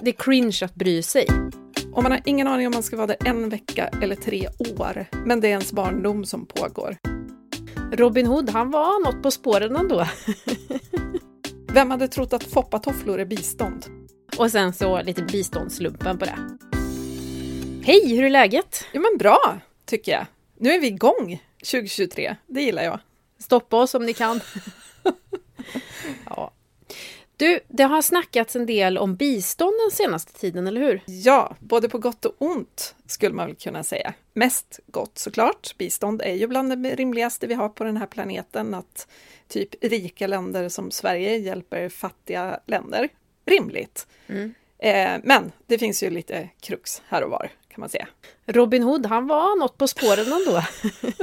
Det är cringe att bry sig. Och man har ingen aning om man ska vara där en vecka eller tre år, men det är ens barndom som pågår. Robin Hood, han var något på spåren ändå. Vem hade trott att foppatofflor är bistånd? Och sen så lite biståndslumpen på det. Hej, hur är läget? Jo men bra, tycker jag. Nu är vi igång 2023, det gillar jag. Stoppa oss om ni kan. ja. Du, det har snackats en del om bistånd den senaste tiden, eller hur? Ja, både på gott och ont skulle man väl kunna säga. Mest gott såklart. Bistånd är ju bland det rimligaste vi har på den här planeten, att typ rika länder som Sverige hjälper fattiga länder. Rimligt. Mm. Eh, men det finns ju lite krux här och var, kan man säga. Robin Hood, han var något på spåren ändå.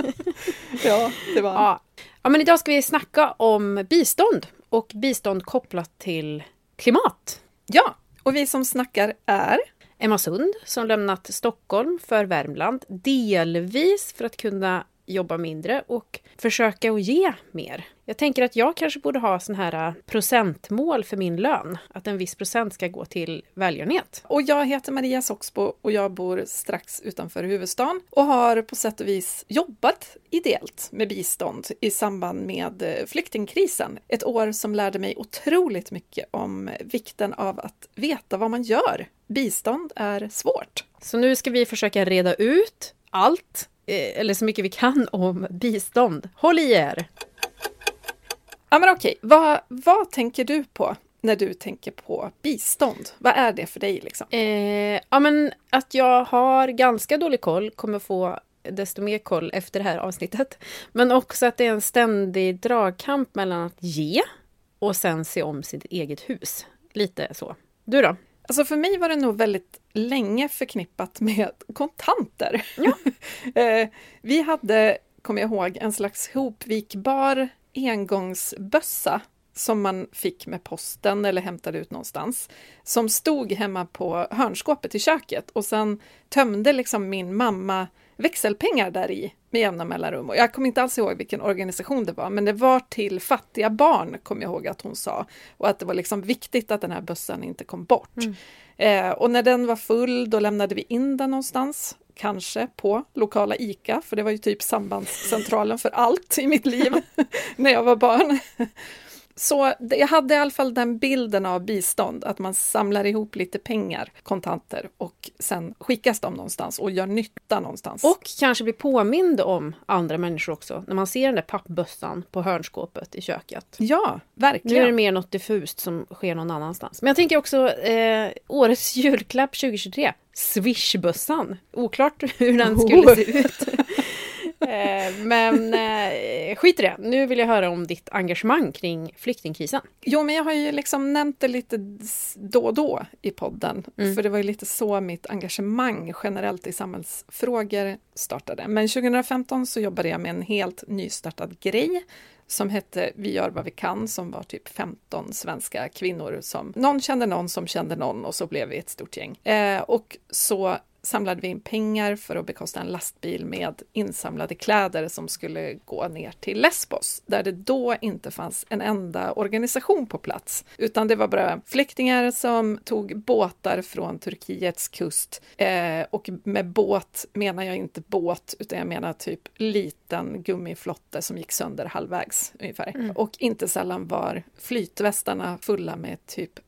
ja, det var ja. ja, men idag ska vi snacka om bistånd och bistånd kopplat till klimat. Ja, och vi som snackar är Emma Sund som lämnat Stockholm för Värmland, delvis för att kunna jobba mindre och försöka att ge mer. Jag tänker att jag kanske borde ha sån här äh, procentmål för min lön. Att en viss procent ska gå till välgörenhet. Och jag heter Maria Soxbo och jag bor strax utanför huvudstaden och har på sätt och vis jobbat ideellt med bistånd i samband med äh, flyktingkrisen. Ett år som lärde mig otroligt mycket om vikten av att veta vad man gör. Bistånd är svårt. Så nu ska vi försöka reda ut allt eller så mycket vi kan om bistånd. Håll i er! Ja men okej, vad, vad tänker du på när du tänker på bistånd? Vad är det för dig liksom? Eh, ja men att jag har ganska dålig koll, kommer få desto mer koll efter det här avsnittet. Men också att det är en ständig dragkamp mellan att ge och sen se om sitt eget hus. Lite så. Du då? Alltså för mig var det nog väldigt länge förknippat med kontanter. Ja. Eh, vi hade, kommer jag ihåg, en slags hopvikbar engångsbössa som man fick med posten eller hämtade ut någonstans, som stod hemma på hörnskåpet i köket och sen tömde liksom min mamma växelpengar där i med jämna mellanrum. Och jag kommer inte alls ihåg vilken organisation det var, men det var till fattiga barn, kommer jag ihåg att hon sa. Och att det var liksom viktigt att den här bössan inte kom bort. Mm. Eh, och när den var full, då lämnade vi in den någonstans. Kanske på lokala ICA, för det var ju typ sambandscentralen för allt i mitt liv när jag var barn. Så jag hade i alla fall den bilden av bistånd, att man samlar ihop lite pengar, kontanter, och sen skickas de någonstans och gör nytta någonstans. Och kanske blir påmind om andra människor också, när man ser den där pappbössan på hörnskåpet i köket. Ja, verkligen. Nu är det mer något diffust som sker någon annanstans. Men jag tänker också eh, årets julklapp 2023, Swishbössan. Oklart hur den skulle oh. se ut. Eh, men eh, skit i det. Nu vill jag höra om ditt engagemang kring flyktingkrisen. Jo, men jag har ju liksom nämnt det lite då och då i podden. Mm. För det var ju lite så mitt engagemang generellt i samhällsfrågor startade. Men 2015 så jobbade jag med en helt nystartad grej som hette Vi gör vad vi kan, som var typ 15 svenska kvinnor som någon kände någon som kände någon och så blev vi ett stort gäng. Eh, och så samlade vi in pengar för att bekosta en lastbil med insamlade kläder som skulle gå ner till Lesbos, där det då inte fanns en enda organisation på plats, utan det var bara flyktingar som tog båtar från Turkiets kust. Eh, och med båt menar jag inte båt, utan jag menar typ liten gummiflotte som gick sönder halvvägs ungefär. Mm. Och inte sällan var flytvästarna fulla med typ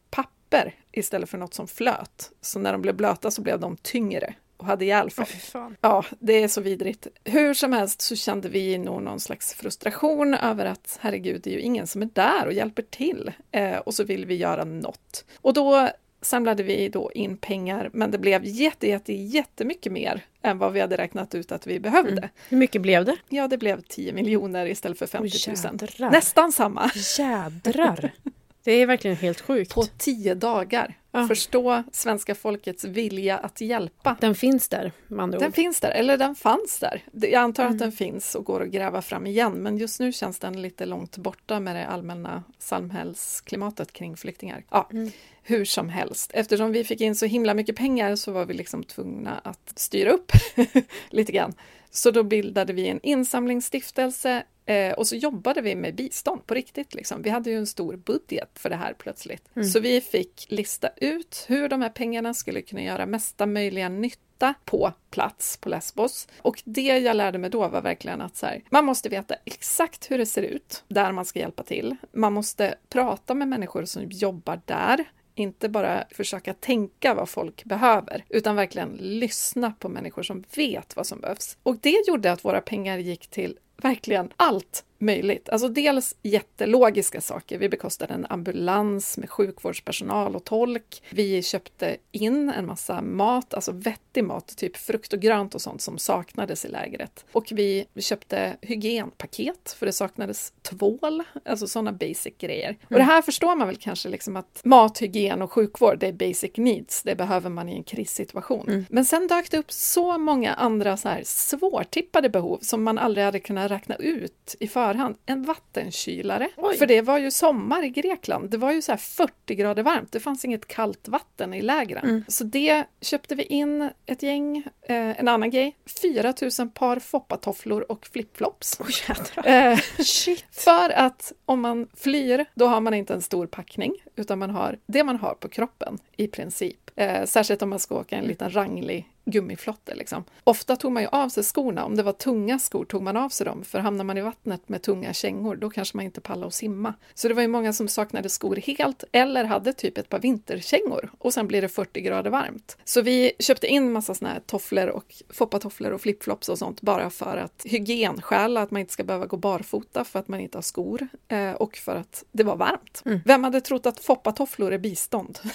papper istället för något som flöt. Så när de blev blöta så blev de tyngre och hade ihjäl folk. Oh, ja, det är så vidrigt. Hur som helst så kände vi nog någon slags frustration över att herregud, det är ju ingen som är där och hjälper till. Eh, och så vill vi göra något. Och då samlade vi då in pengar, men det blev jätte, jätte, jättemycket mer än vad vi hade räknat ut att vi behövde. Mm. Hur mycket blev det? Ja, det blev 10 miljoner istället för 50 000. Oh, Nästan samma. Jädrar! Det är verkligen helt sjukt. På tio dagar. Ja. Förstå svenska folkets vilja att hjälpa. Den finns där, med andra Den ord. finns där, eller den fanns där. Jag antar mm. att den finns och går att gräva fram igen, men just nu känns den lite långt borta med det allmänna samhällsklimatet kring flyktingar. Ja, mm. Hur som helst, eftersom vi fick in så himla mycket pengar så var vi liksom tvungna att styra upp lite grann. Så då bildade vi en insamlingsstiftelse Eh, och så jobbade vi med bistånd på riktigt. Liksom. Vi hade ju en stor budget för det här plötsligt. Mm. Så vi fick lista ut hur de här pengarna skulle kunna göra mesta möjliga nytta på plats på Lesbos. Och det jag lärde mig då var verkligen att så här, man måste veta exakt hur det ser ut där man ska hjälpa till. Man måste prata med människor som jobbar där. Inte bara försöka tänka vad folk behöver, utan verkligen lyssna på människor som vet vad som behövs. Och det gjorde att våra pengar gick till verkligen. Allt möjligt. Alltså dels jättelogiska saker. Vi bekostade en ambulans med sjukvårdspersonal och tolk. Vi köpte in en massa mat, alltså vettig mat, typ frukt och grönt och sånt som saknades i lägret. Och vi köpte hygienpaket, för det saknades tvål, alltså sådana basic grejer. Mm. Och det här förstår man väl kanske liksom att mat, hygien och sjukvård, det är basic needs. Det behöver man i en krissituation. Mm. Men sen dök det upp så många andra så här svårtippade behov som man aldrig hade kunnat räkna ut i förväg förhand en vattenkylare. Oj. För det var ju sommar i Grekland. Det var ju så 40 grader varmt. Det fanns inget kallt vatten i lägren. Mm. Så det köpte vi in ett gäng. Eh, en annan grej, 4000 par foppatofflor och flipflops. Oh, eh, för att om man flyr, då har man inte en stor packning, utan man har det man har på kroppen i princip. Eh, särskilt om man ska åka en liten ranglig gummiflotte. Liksom. Ofta tog man ju av sig skorna. Om det var tunga skor tog man av sig dem, för hamnar man i vattnet med tunga kängor, då kanske man inte pallar att simma. Så det var ju många som saknade skor helt, eller hade typ ett par vinterkängor och sen blir det 40 grader varmt. Så vi köpte in massa såna här tofflor och foppatofflor och flipflops och sånt bara för att hygienskäl, att man inte ska behöva gå barfota för att man inte har skor eh, och för att det var varmt. Mm. Vem hade trott att foppatofflor är bistånd?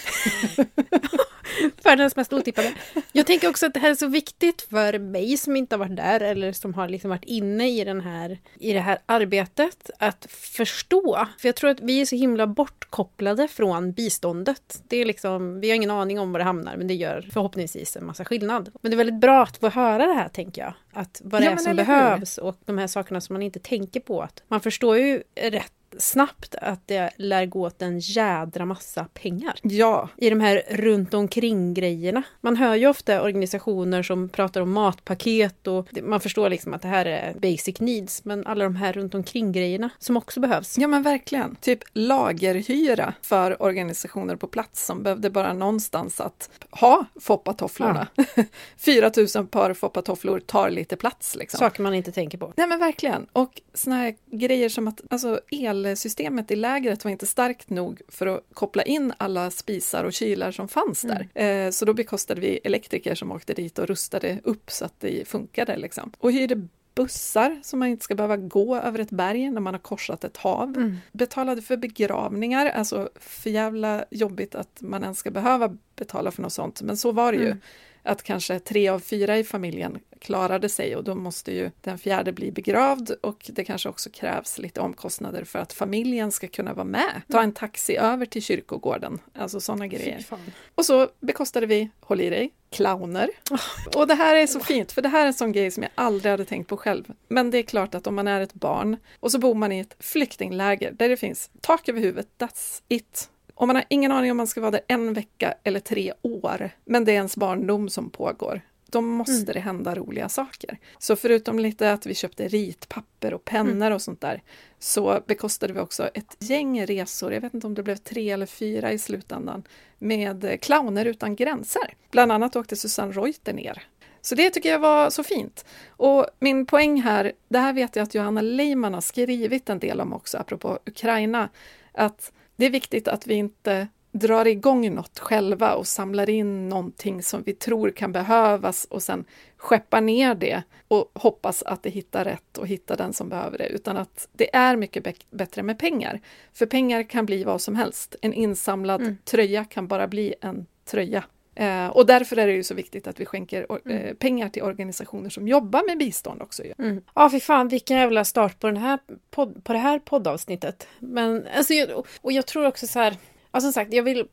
Världens mest otippade. Jag tänker också att det här är så viktigt för mig som inte har varit där eller som har liksom varit inne i, den här, i det här arbetet att förstå. För jag tror att vi är så himla bortkopplade från biståndet. Det är liksom, vi har ingen aning om var det hamnar men det gör förhoppningsvis en massa skillnad. Men det är väldigt bra att få höra det här tänker jag. Att vad det ja, är som behövs hur? och de här sakerna som man inte tänker på. Att man förstår ju rätt snabbt att det lär gå åt en jädra massa pengar. Ja. I de här runt omkring grejerna. Man hör ju ofta organisationer som pratar om matpaket och man förstår liksom att det här är basic needs. Men alla de här runt omkring grejerna som också behövs. Ja men verkligen. Typ lagerhyra för organisationer på plats som behövde bara någonstans att ha foppatofflorna. Ja. 4000 par foppatofflor tar lite plats. Liksom. Saker man inte tänker på. Nej men verkligen. Och såna här grejer som att alltså el elsystemet i lägret var inte starkt nog för att koppla in alla spisar och kylar som fanns där. Mm. Eh, så då bekostade vi elektriker som åkte dit och rustade upp så att det funkade. Liksom. Och hyrde bussar så man inte ska behöva gå över ett berg när man har korsat ett hav. Mm. Betalade för begravningar, alltså för jävla jobbigt att man ens ska behöva betala för något sånt, men så var det ju. Mm att kanske tre av fyra i familjen klarade sig och då måste ju den fjärde bli begravd och det kanske också krävs lite omkostnader för att familjen ska kunna vara med. Ta en taxi över till kyrkogården, alltså sådana grejer. Och så bekostade vi, håll i dig, clowner. Och det här är så fint, för det här är en sån grej som jag aldrig hade tänkt på själv. Men det är klart att om man är ett barn och så bor man i ett flyktingläger där det finns tak över huvudet, that's it. Och man har ingen aning om man ska vara där en vecka eller tre år, men det är ens barndom som pågår. Då måste mm. det hända roliga saker. Så förutom lite att vi köpte ritpapper och pennor mm. och sånt där, så bekostade vi också ett gäng resor, jag vet inte om det blev tre eller fyra i slutändan, med clowner utan gränser. Bland annat åkte Susanne Reuter ner så det tycker jag var så fint. Och min poäng här, det här vet jag att Johanna Leiman har skrivit en del om också, apropå Ukraina, att det är viktigt att vi inte drar igång något själva och samlar in någonting som vi tror kan behövas och sen skeppar ner det och hoppas att det hittar rätt och hittar den som behöver det, utan att det är mycket bättre med pengar. För pengar kan bli vad som helst. En insamlad mm. tröja kan bara bli en tröja. Eh, och därför är det ju så viktigt att vi skänker mm. eh, pengar till organisationer som jobbar med bistånd också. Mm. Ja, fy fan vilken jävla start på, den här podd, på det här poddavsnittet. Men, alltså, och jag tror också så här, ja, som sagt, jag vill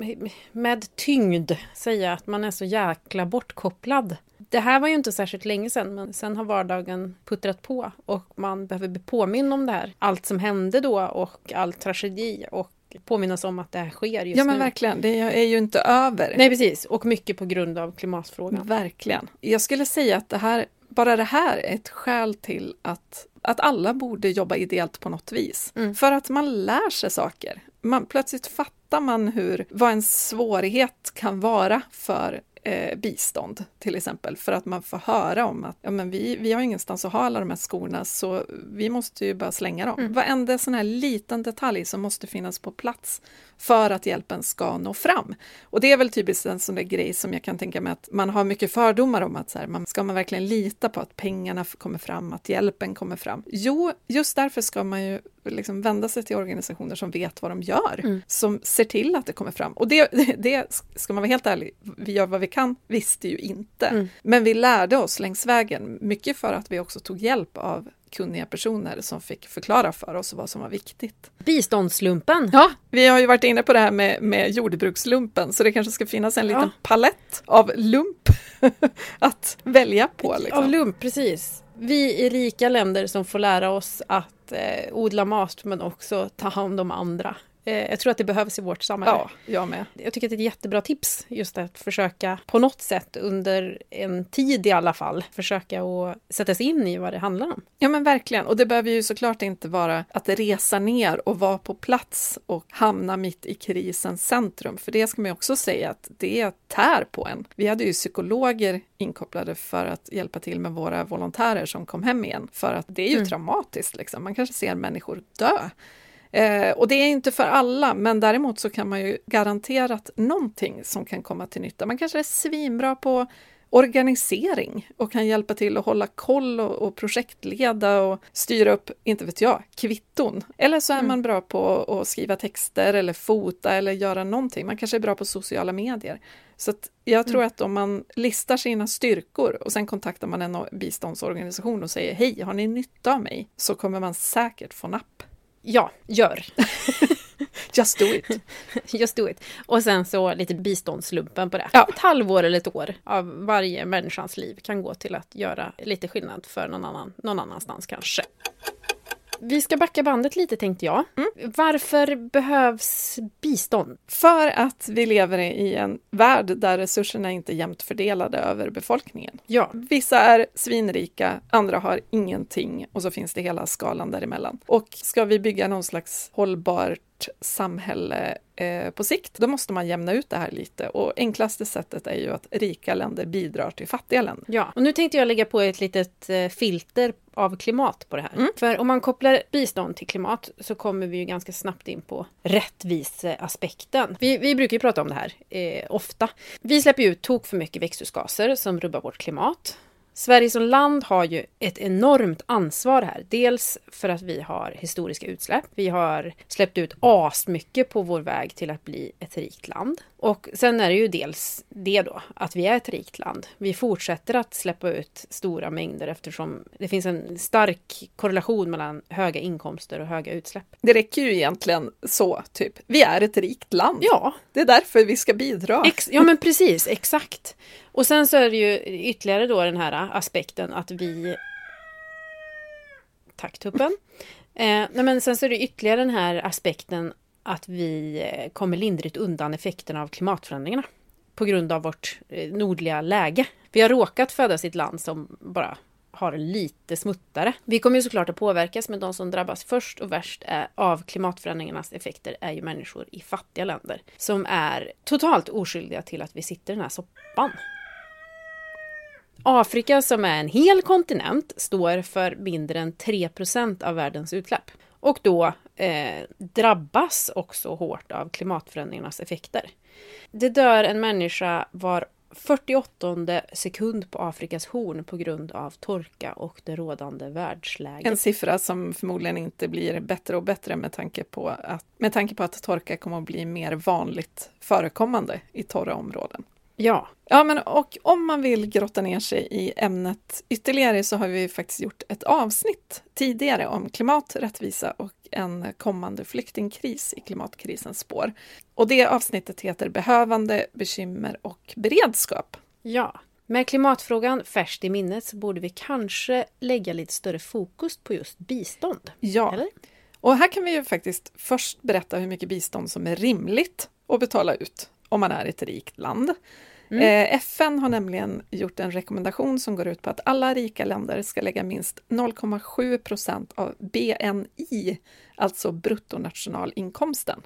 med tyngd säga att man är så jäkla bortkopplad. Det här var ju inte särskilt länge sedan, men sen har vardagen puttrat på och man behöver bli påminn om det här. Allt som hände då och all tragedi och påminnas om att det här sker just Ja men nu. verkligen, det är ju inte över. Nej precis, och mycket på grund av klimatfrågan. Verkligen. Jag skulle säga att det här bara det här är ett skäl till att, att alla borde jobba ideellt på något vis. Mm. För att man lär sig saker. Man, plötsligt fattar man hur, vad en svårighet kan vara för eh, bistånd till exempel för att man får höra om att ja, men vi, vi har ingenstans att ha alla de här skorna så vi måste ju bara slänga dem. Mm. Varenda sån här liten detalj som måste finnas på plats för att hjälpen ska nå fram. Och det är väl typiskt en sån där grej som jag kan tänka mig att man har mycket fördomar om att så här, man, ska man verkligen lita på att pengarna kommer fram, att hjälpen kommer fram? Jo, just därför ska man ju liksom vända sig till organisationer som vet vad de gör, mm. som ser till att det kommer fram. Och det, det, ska man vara helt ärlig, vi gör vad vi kan, visste ju inte. Mm. Men vi lärde oss längs vägen, mycket för att vi också tog hjälp av kunniga personer som fick förklara för oss vad som var viktigt. Biståndslumpen! Ja, vi har ju varit inne på det här med, med jordbrukslumpen, så det kanske ska finnas en liten ja. palett av lump att välja på. Liksom. Av lump, precis. Vi i rika länder som får lära oss att eh, odla mat men också ta hand om andra. Eh, jag tror att det behövs i vårt samhälle. Ja, jag med. Jag tycker att det är ett jättebra tips just att försöka på något sätt under en tid i alla fall försöka att sätta sig in i vad det handlar om. Ja men verkligen, och det behöver ju såklart inte vara att resa ner och vara på plats och hamna mitt i krisens centrum, för det ska man ju också säga att det tär på en. Vi hade ju psykologer inkopplade för att hjälpa till med våra volontärer som kom hem igen, för att det är ju mm. traumatiskt liksom. Man kanske ser människor dö Eh, och det är inte för alla, men däremot så kan man ju garanterat någonting som kan komma till nytta. Man kanske är svinbra på organisering och kan hjälpa till att hålla koll och, och projektleda och styra upp, inte vet jag, kvitton. Eller så är mm. man bra på att skriva texter eller fota eller göra någonting. Man kanske är bra på sociala medier. Så jag tror mm. att om man listar sina styrkor och sen kontaktar man en biståndsorganisation och säger hej, har ni nytta av mig? Så kommer man säkert få napp. Ja, gör. Just do it. Just do it. Och sen så lite biståndslumpen på det. Ja. Ett halvår eller ett år av varje människans liv kan gå till att göra lite skillnad för någon annan, någon annanstans kanske. Vi ska backa bandet lite tänkte jag. Mm. Varför behövs bistånd? För att vi lever i en värld där resurserna inte är jämnt fördelade över befolkningen. Ja. Vissa är svinrika, andra har ingenting och så finns det hela skalan däremellan. Och ska vi bygga någon slags hållbart samhälle eh, på sikt, då måste man jämna ut det här lite. Och enklaste sättet är ju att rika länder bidrar till fattiga länder. Ja, och nu tänkte jag lägga på ett litet eh, filter av klimat på det här. Mm. För om man kopplar bistånd till klimat så kommer vi ju ganska snabbt in på rättviseaspekten. Vi, vi brukar ju prata om det här eh, ofta. Vi släpper ut tok för mycket växthusgaser som rubbar vårt klimat. Sverige som land har ju ett enormt ansvar här. Dels för att vi har historiska utsläpp. Vi har släppt ut asmycket på vår väg till att bli ett rikt land. Och sen är det ju dels det då, att vi är ett rikt land. Vi fortsätter att släppa ut stora mängder eftersom det finns en stark korrelation mellan höga inkomster och höga utsläpp. Det räcker ju egentligen så, typ. Vi är ett rikt land. Ja. Det är därför vi ska bidra. Ex ja, men precis, exakt. Och sen så är det ju ytterligare då den här aspekten att vi... Tack tuppen. Eh, nej men sen så är det ytterligare den här aspekten att vi eh, kommer lindrigt undan effekterna av klimatförändringarna på grund av vårt eh, nordliga läge. Vi har råkat födas i ett land som bara har lite smuttare. Vi kommer ju såklart att påverkas, men de som drabbas först och värst är, av klimatförändringarnas effekter är ju människor i fattiga länder som är totalt oskyldiga till att vi sitter i den här soppan. Afrika som är en hel kontinent står för mindre än 3% av världens utsläpp. Och då eh, drabbas också hårt av klimatförändringarnas effekter. Det dör en människa var 48 sekund på Afrikas horn på grund av torka och det rådande världsläget. En siffra som förmodligen inte blir bättre och bättre med tanke på att, med tanke på att torka kommer att bli mer vanligt förekommande i torra områden. Ja. Ja, men och om man vill grotta ner sig i ämnet ytterligare så har vi faktiskt gjort ett avsnitt tidigare om klimat, rättvisa och en kommande flyktingkris i klimatkrisens spår. Och det avsnittet heter Behövande, bekymmer och beredskap. Ja, med klimatfrågan färskt i minnet så borde vi kanske lägga lite större fokus på just bistånd. Ja, eller? och här kan vi ju faktiskt först berätta hur mycket bistånd som är rimligt att betala ut om man är ett rikt land. Mm. Eh, FN har nämligen gjort en rekommendation som går ut på att alla rika länder ska lägga minst 0,7 procent av BNI, alltså bruttonationalinkomsten,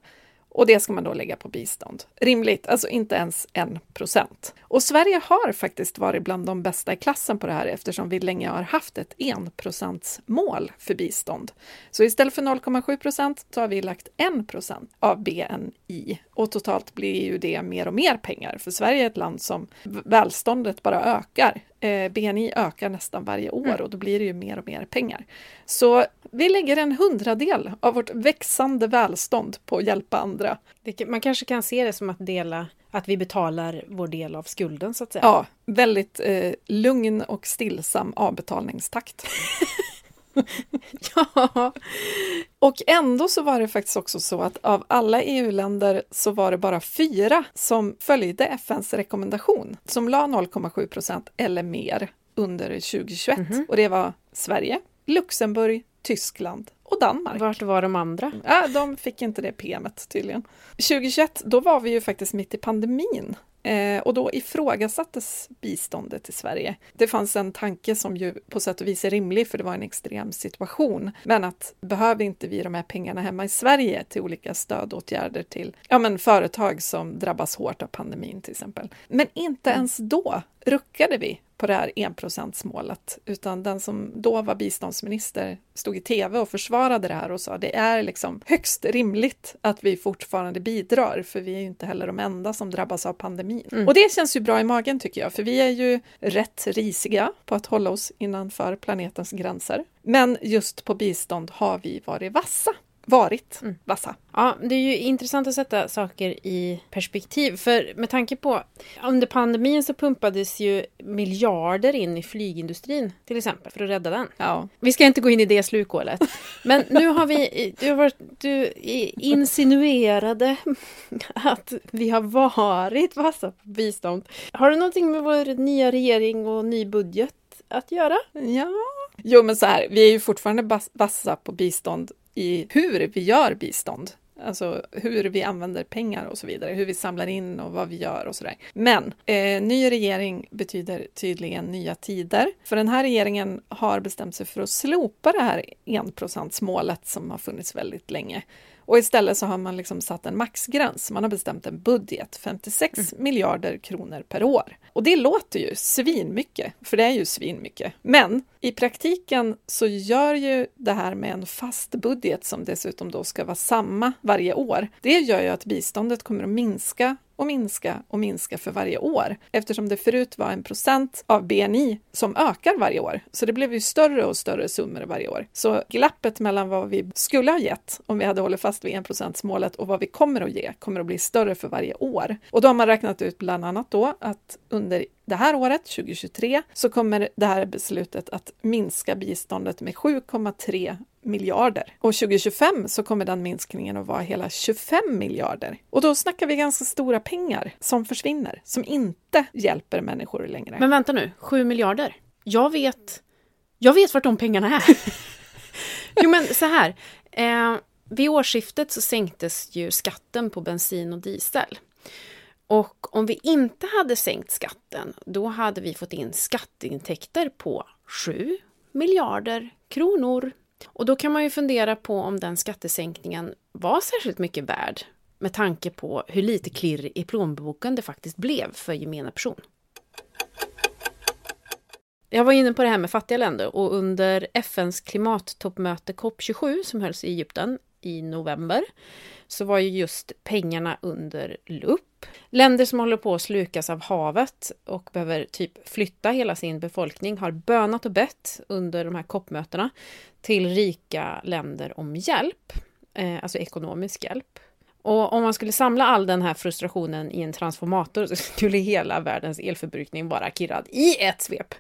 och det ska man då lägga på bistånd. Rimligt, alltså inte ens en procent. Och Sverige har faktiskt varit bland de bästa i klassen på det här eftersom vi länge har haft ett enprocentsmål för bistånd. Så istället för 0,7 procent så har vi lagt 1 procent av BNI och totalt blir ju det mer och mer pengar för Sverige är ett land som välståndet bara ökar. Eh, BNI ökar nästan varje år mm. och då blir det ju mer och mer pengar. Så vi lägger en hundradel av vårt växande välstånd på att hjälpa andra. Man kanske kan se det som att dela att vi betalar vår del av skulden så att säga. Ja, väldigt eh, lugn och stillsam avbetalningstakt. ja. Och ändå så var det faktiskt också så att av alla EU-länder så var det bara fyra som följde FNs rekommendation som la 0,7 procent eller mer under 2021 mm -hmm. och det var Sverige, Luxemburg, Tyskland och Danmark. Vart var de andra? Ja, de fick inte det PMet tydligen. 2021, då var vi ju faktiskt mitt i pandemin Eh, och då ifrågasattes biståndet till Sverige. Det fanns en tanke som ju på sätt och vis är rimlig, för det var en extrem situation. Men att behöver inte vi de här pengarna hemma i Sverige till olika stödåtgärder till ja, men företag som drabbas hårt av pandemin till exempel. Men inte mm. ens då ruckade vi på det här enprocentsmålet, utan den som då var biståndsminister stod i tv och försvarade det här och sa det är liksom högst rimligt att vi fortfarande bidrar, för vi är ju inte heller de enda som drabbas av pandemin. Mm. Och det känns ju bra i magen tycker jag, för vi är ju rätt risiga på att hålla oss innanför planetens gränser. Men just på bistånd har vi varit vassa varit mm. vassa. Ja, det är ju intressant att sätta saker i perspektiv. För med tanke på under pandemin så pumpades ju miljarder in i flygindustrin till exempel för att rädda den. Ja. Vi ska inte gå in i det slukhålet. Men nu har vi, du, har varit, du insinuerade att vi har varit vassa på bistånd. Har det någonting med vår nya regering och ny budget att göra? Ja, Jo, men så här, vi är ju fortfarande vassa på bistånd i hur vi gör bistånd. Alltså hur vi använder pengar och så vidare, hur vi samlar in och vad vi gör och sådär. Men eh, ny regering betyder tydligen nya tider. För den här regeringen har bestämt sig för att slopa det här enprocentsmålet som har funnits väldigt länge. Och istället så har man liksom satt en maxgräns. Man har bestämt en budget, 56 mm. miljarder kronor per år. Och det låter ju svinmycket, för det är ju svinmycket. Men i praktiken så gör ju det här med en fast budget som dessutom då ska vara samma varje år. Det gör ju att biståndet kommer att minska och minska och minska för varje år eftersom det förut var en procent av BNI som ökar varje år. Så det blev ju större och större summor varje år. Så glappet mellan vad vi skulle ha gett om vi hade hållit fast vid enprocentsmålet och vad vi kommer att ge kommer att bli större för varje år. Och då har man räknat ut bland annat då att under det här året, 2023, så kommer det här beslutet att minska biståndet med 7,3 miljarder. Och 2025 så kommer den minskningen att vara hela 25 miljarder. Och då snackar vi ganska stora pengar som försvinner, som inte hjälper människor längre. Men vänta nu, 7 miljarder? Jag vet, jag vet vart de pengarna är. jo men så här, eh, vid årsskiftet så sänktes ju skatten på bensin och diesel. Och om vi inte hade sänkt skatten, då hade vi fått in skatteintäkter på 7 miljarder kronor. Och då kan man ju fundera på om den skattesänkningen var särskilt mycket värd med tanke på hur lite klirr i plånboken det faktiskt blev för gemene person. Jag var inne på det här med fattiga länder och under FNs klimattoppmöte COP27 som hölls i Egypten i november så var ju just pengarna under lupp. Länder som håller på att slukas av havet och behöver typ flytta hela sin befolkning har bönat och bett under de här COP-mötena till rika länder om hjälp, eh, alltså ekonomisk hjälp. Och om man skulle samla all den här frustrationen i en transformator så skulle hela världens elförbrukning vara kirrad i ett svep.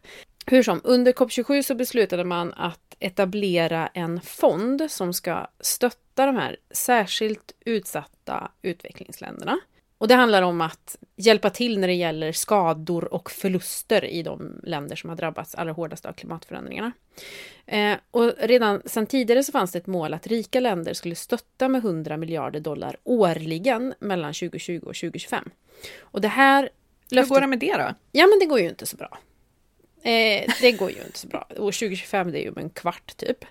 Hur som, under COP27 så beslutade man att etablera en fond som ska stötta de här särskilt utsatta utvecklingsländerna. Och det handlar om att hjälpa till när det gäller skador och förluster i de länder som har drabbats allra hårdast av klimatförändringarna. Eh, och redan sedan tidigare så fanns det ett mål att rika länder skulle stötta med 100 miljarder dollar årligen mellan 2020 och 2025. Och det här Hur går det med det då? Ja, men det går ju inte så bra. Eh, det går ju inte så bra. Och 2025 det är ju om en kvart typ.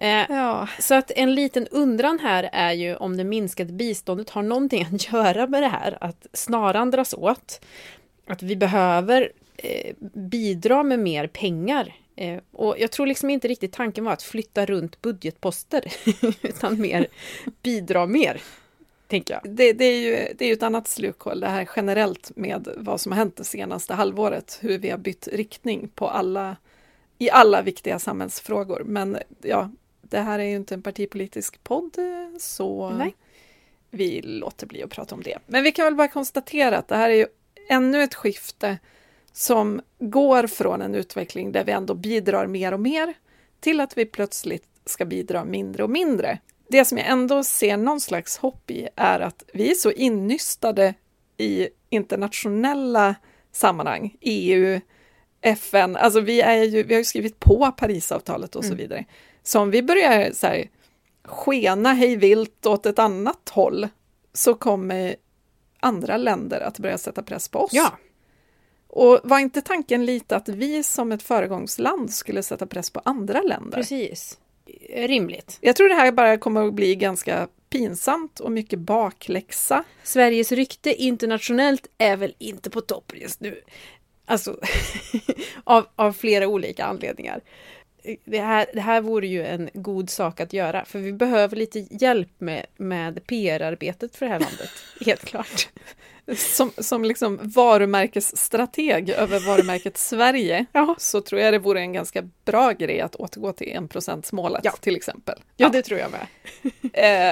Eh, ja. Så att en liten undran här är ju om det minskade biståndet har någonting att göra med det här, att snaran dras åt. Att vi behöver eh, bidra med mer pengar. Eh, och jag tror liksom inte riktigt tanken var att flytta runt budgetposter, utan mer bidra mer. Tänker jag. Det, det, är ju, det är ju ett annat slukhål, det här generellt med vad som har hänt det senaste halvåret, hur vi har bytt riktning på alla, i alla viktiga samhällsfrågor. Men ja, det här är ju inte en partipolitisk podd, så Nej. vi låter bli att prata om det. Men vi kan väl bara konstatera att det här är ju ännu ett skifte som går från en utveckling där vi ändå bidrar mer och mer till att vi plötsligt ska bidra mindre och mindre. Det som jag ändå ser någon slags hopp i är att vi är så innystade i internationella sammanhang, EU, FN, alltså vi, är ju, vi har ju skrivit på Parisavtalet och så mm. Så om vi börjar så här, skena hej vilt åt ett annat håll så kommer andra länder att börja sätta press på oss. Ja. Och var inte tanken lite att vi som ett föregångsland skulle sätta press på andra länder? Precis. Rimligt. Jag tror det här bara kommer att bli ganska pinsamt och mycket bakläxa. Sveriges rykte internationellt är väl inte på topp just nu. Alltså, av, av flera olika anledningar det här, det här vore ju en god sak att göra, för vi behöver lite hjälp med, med PR-arbetet för det här landet, helt klart. Som, som liksom varumärkesstrateg över varumärket Sverige ja. så tror jag det vore en ganska bra grej att återgå till enprocentsmålet ja. till exempel. Ja, ja, det tror jag med.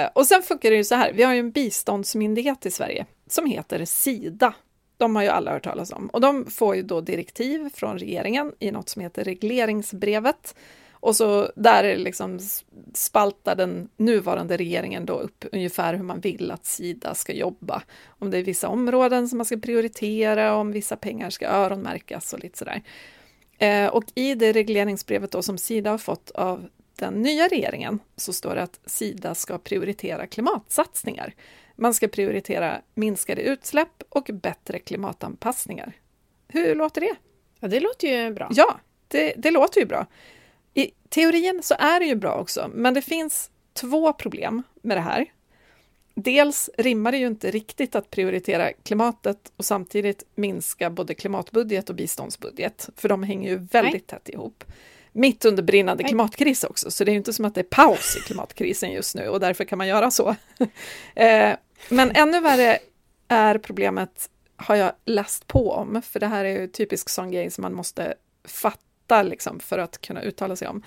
eh, och sen funkar det ju så här, vi har ju en biståndsmyndighet i Sverige som heter Sida de har ju alla hört talas om. Och de får ju då direktiv från regeringen i något som heter regleringsbrevet. Och så där liksom spaltar den nuvarande regeringen då upp ungefär hur man vill att Sida ska jobba. Om det är vissa områden som man ska prioritera, om vissa pengar ska öronmärkas och lite sådär. Eh, och i det regleringsbrevet då som Sida har fått av den nya regeringen så står det att Sida ska prioritera klimatsatsningar. Man ska prioritera minskade utsläpp och bättre klimatanpassningar. Hur låter det? Ja, det låter ju bra. Ja, det, det låter ju bra. I teorin så är det ju bra också, men det finns två problem med det här. Dels rimmar det ju inte riktigt att prioritera klimatet och samtidigt minska både klimatbudget och biståndsbudget, för de hänger ju väldigt Nej. tätt ihop. Mitt under brinnande klimatkris också, så det är inte som att det är paus i klimatkrisen just nu och därför kan man göra så. eh, men ännu värre är problemet, har jag läst på om, för det här är ju typisk sån grej som man måste fatta liksom, för att kunna uttala sig om.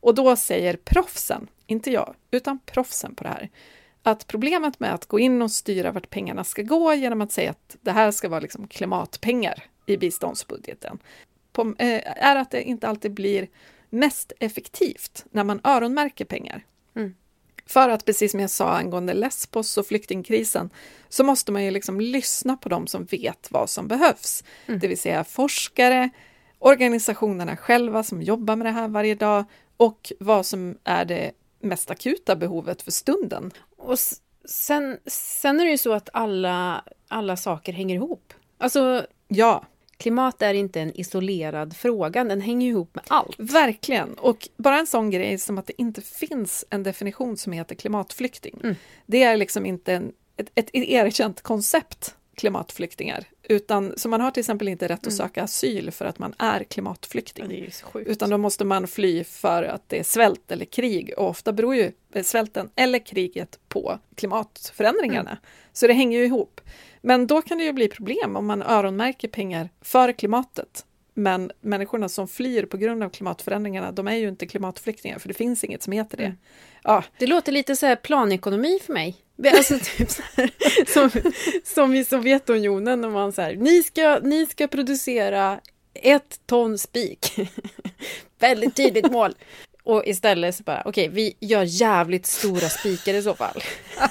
Och då säger proffsen, inte jag, utan proffsen på det här, att problemet med att gå in och styra vart pengarna ska gå genom att säga att det här ska vara liksom klimatpengar i biståndsbudgeten, på, eh, är att det inte alltid blir mest effektivt när man öronmärker pengar. Mm. För att precis som jag sa angående Lesbos och flyktingkrisen så måste man ju liksom lyssna på dem som vet vad som behövs. Mm. Det vill säga forskare, organisationerna själva som jobbar med det här varje dag och vad som är det mest akuta behovet för stunden. Och sen, sen är det ju så att alla, alla saker hänger ihop. Alltså, ja. Klimat är inte en isolerad fråga, den hänger ihop med allt. Verkligen, och bara en sån grej som att det inte finns en definition som heter klimatflykting. Mm. Det är liksom inte en, ett, ett erkänt koncept, klimatflyktingar, utan så man har till exempel inte rätt att mm. söka asyl för att man är klimatflykting. Ja, är utan då måste man fly för att det är svält eller krig och ofta beror ju svälten eller kriget på klimatförändringarna. Mm. Så det hänger ju ihop. Men då kan det ju bli problem om man öronmärker pengar för klimatet. Men människorna som flyr på grund av klimatförändringarna, de är ju inte klimatflyktingar, för det finns inget som heter det. Mm. Ja. Det låter lite så här planekonomi för mig. Alltså typ så här, som, som i Sovjetunionen, när man så här, ni ska, ni ska producera ett ton spik. Väldigt tydligt mål. Och istället så bara, okej, okay, vi gör jävligt stora spikar i så fall.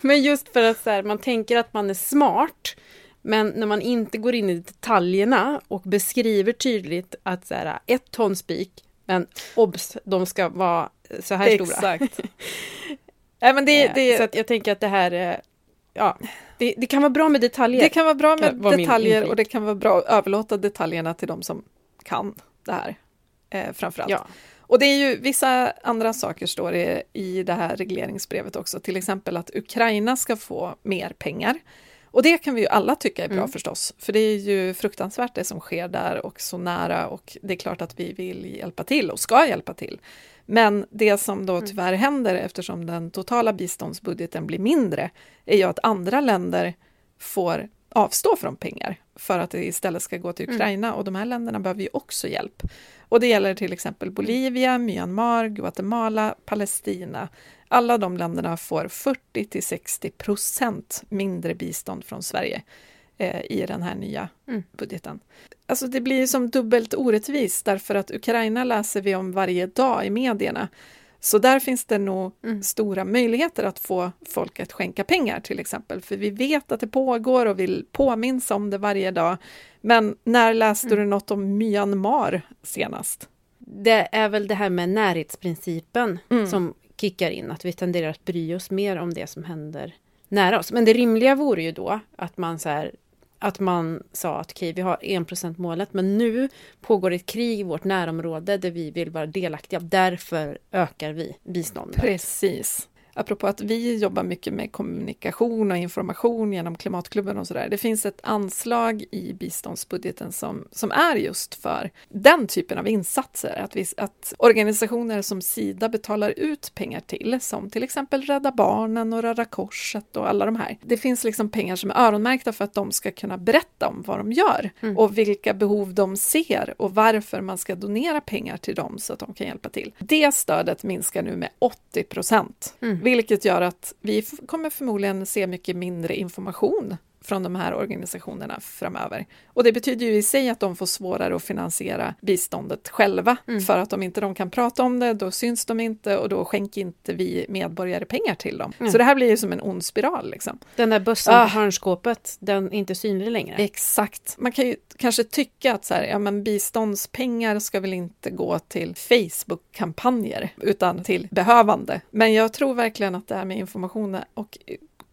Men just för att så här, man tänker att man är smart, men när man inte går in i detaljerna och beskriver tydligt att så här, ett ton spik, men obs, de ska vara så här Exakt. stora. Nej, men det, det... Så jag tänker att det här är ja, det, det, kan vara bra med detaljer. Det kan vara bra med detaljer och det kan vara bra att överlåta detaljerna till de som kan det här eh, framförallt. Ja. Och det är ju vissa andra saker står det i det här regleringsbrevet också, till exempel att Ukraina ska få mer pengar. Och det kan vi ju alla tycka är bra mm. förstås, för det är ju fruktansvärt det som sker där och så nära och det är klart att vi vill hjälpa till och ska hjälpa till. Men det som då mm. tyvärr händer eftersom den totala biståndsbudgeten blir mindre är ju att andra länder får avstå från pengar för att det istället ska gå till mm. Ukraina mm. och de här länderna behöver ju också hjälp. Och det gäller till exempel Bolivia, Myanmar, Guatemala, Palestina. Alla de länderna får 40 till 60 procent mindre bistånd från Sverige eh, i den här nya mm. budgeten. Alltså det blir som dubbelt orättvist därför att Ukraina läser vi om varje dag i medierna. Så där finns det nog mm. stora möjligheter att få folk att skänka pengar till exempel, för vi vet att det pågår och vill påminns om det varje dag. Men när läste mm. du något om Myanmar senast? Det är väl det här med närhetsprincipen mm. som kickar in, att vi tenderar att bry oss mer om det som händer nära oss. Men det rimliga vore ju då att man så här, att man sa att okej, okay, vi har 1% målet, men nu pågår ett krig i vårt närområde där vi vill vara delaktiga. Därför ökar vi biståndet. Precis apropå att vi jobbar mycket med kommunikation och information genom Klimatklubben och sådär. Det finns ett anslag i biståndsbudgeten som, som är just för den typen av insatser. Att, vi, att organisationer som Sida betalar ut pengar till, som till exempel Rädda Barnen och Röda Korset och alla de här. Det finns liksom pengar som är öronmärkta för att de ska kunna berätta om vad de gör mm. och vilka behov de ser och varför man ska donera pengar till dem så att de kan hjälpa till. Det stödet minskar nu med 80 procent. Mm vilket gör att vi kommer förmodligen se mycket mindre information från de här organisationerna framöver. Och det betyder ju i sig att de får svårare att finansiera biståndet själva, mm. för att om inte de kan prata om det, då syns de inte och då skänker inte vi medborgare pengar till dem. Mm. Så det här blir ju som en ond spiral. Liksom. Den där bössan ah. på hörnskåpet, den är inte synlig längre. Exakt. Man kan ju kanske tycka att så här, ja, men biståndspengar ska väl inte gå till Facebook-kampanjer, utan till behövande. Men jag tror verkligen att det här med information och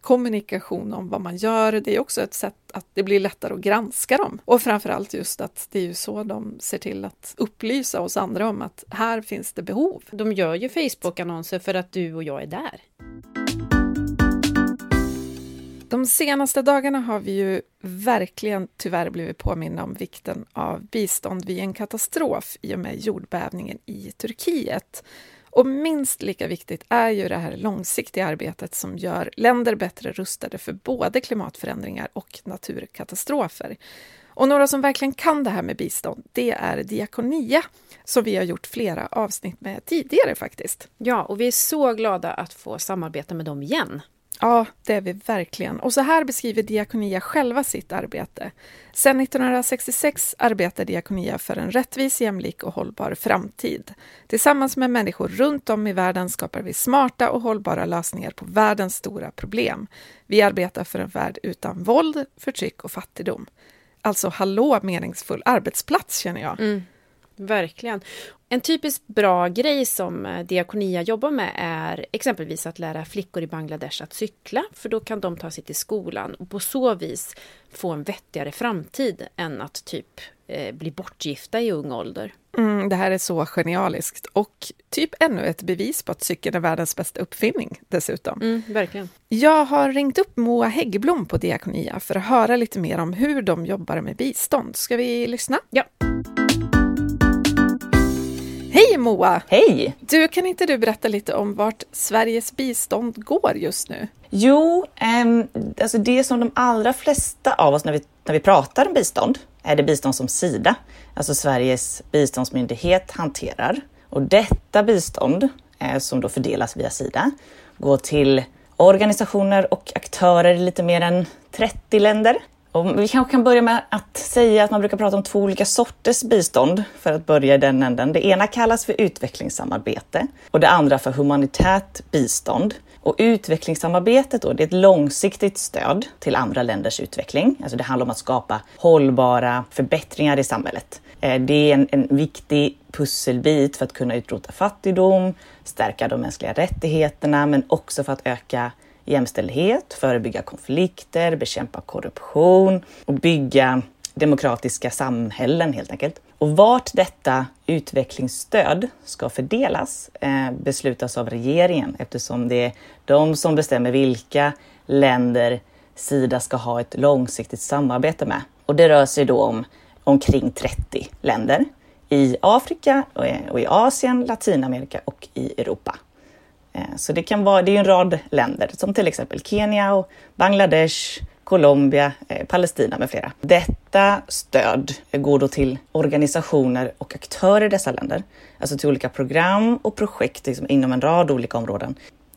kommunikation om vad man gör. Det är också ett sätt att det blir lättare att granska dem. Och framförallt just att det är ju så de ser till att upplysa oss andra om att här finns det behov. De gör ju Facebook-annonser för att du och jag är där. De senaste dagarna har vi ju verkligen tyvärr blivit påminna om vikten av bistånd vid en katastrof i och med jordbävningen i Turkiet. Och minst lika viktigt är ju det här långsiktiga arbetet som gör länder bättre rustade för både klimatförändringar och naturkatastrofer. Och några som verkligen kan det här med bistånd, det är Diakonia, som vi har gjort flera avsnitt med tidigare faktiskt. Ja, och vi är så glada att få samarbeta med dem igen. Ja, det är vi verkligen. Och så här beskriver Diakonia själva sitt arbete. Sedan 1966 arbetar Diakonia för en rättvis, jämlik och hållbar framtid. Tillsammans med människor runt om i världen skapar vi smarta och hållbara lösningar på världens stora problem. Vi arbetar för en värld utan våld, förtryck och fattigdom. Alltså, hallå meningsfull arbetsplats känner jag. Mm. Verkligen. En typiskt bra grej som eh, Diakonia jobbar med är exempelvis att lära flickor i Bangladesh att cykla, för då kan de ta sig till skolan och på så vis få en vettigare framtid än att typ eh, bli bortgifta i ung ålder. Mm, det här är så genialiskt och typ ännu ett bevis på att cykeln är världens bästa uppfinning dessutom. Mm, verkligen. Jag har ringt upp Moa Häggblom på Diakonia för att höra lite mer om hur de jobbar med bistånd. Ska vi lyssna? Ja. Hej Moa! Hej! Du, kan inte du berätta lite om vart Sveriges bistånd går just nu? Jo, eh, alltså det som de allra flesta av oss när vi, när vi pratar om bistånd är det bistånd som Sida, alltså Sveriges biståndsmyndighet, hanterar. Och detta bistånd, eh, som då fördelas via Sida, går till organisationer och aktörer i lite mer än 30 länder och vi kanske kan börja med att säga att man brukar prata om två olika sorters bistånd för att börja i den änden. Det ena kallas för utvecklingssamarbete och det andra för humanitärt bistånd. Och utvecklingssamarbetet då, det är ett långsiktigt stöd till andra länders utveckling. Alltså det handlar om att skapa hållbara förbättringar i samhället. Eh, det är en, en viktig pusselbit för att kunna utrota fattigdom, stärka de mänskliga rättigheterna, men också för att öka jämställdhet, förebygga konflikter, bekämpa korruption och bygga demokratiska samhällen helt enkelt. Och vart detta utvecklingsstöd ska fördelas eh, beslutas av regeringen eftersom det är de som bestämmer vilka länder Sida ska ha ett långsiktigt samarbete med. Och det rör sig då om omkring 30 länder i Afrika eh, och i Asien, Latinamerika och i Europa. Eh, så det kan vara, det är en rad länder som till exempel Kenya och Bangladesh, Colombia, eh, Palestina med flera. Detta stöd går då till organisationer och aktörer i dessa länder, alltså till olika program och projekt liksom, inom en rad olika områden.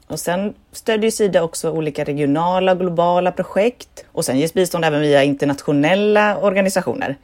Och sen stödjer Sida också olika regionala och globala projekt och sen ges bistånd även via internationella organisationer.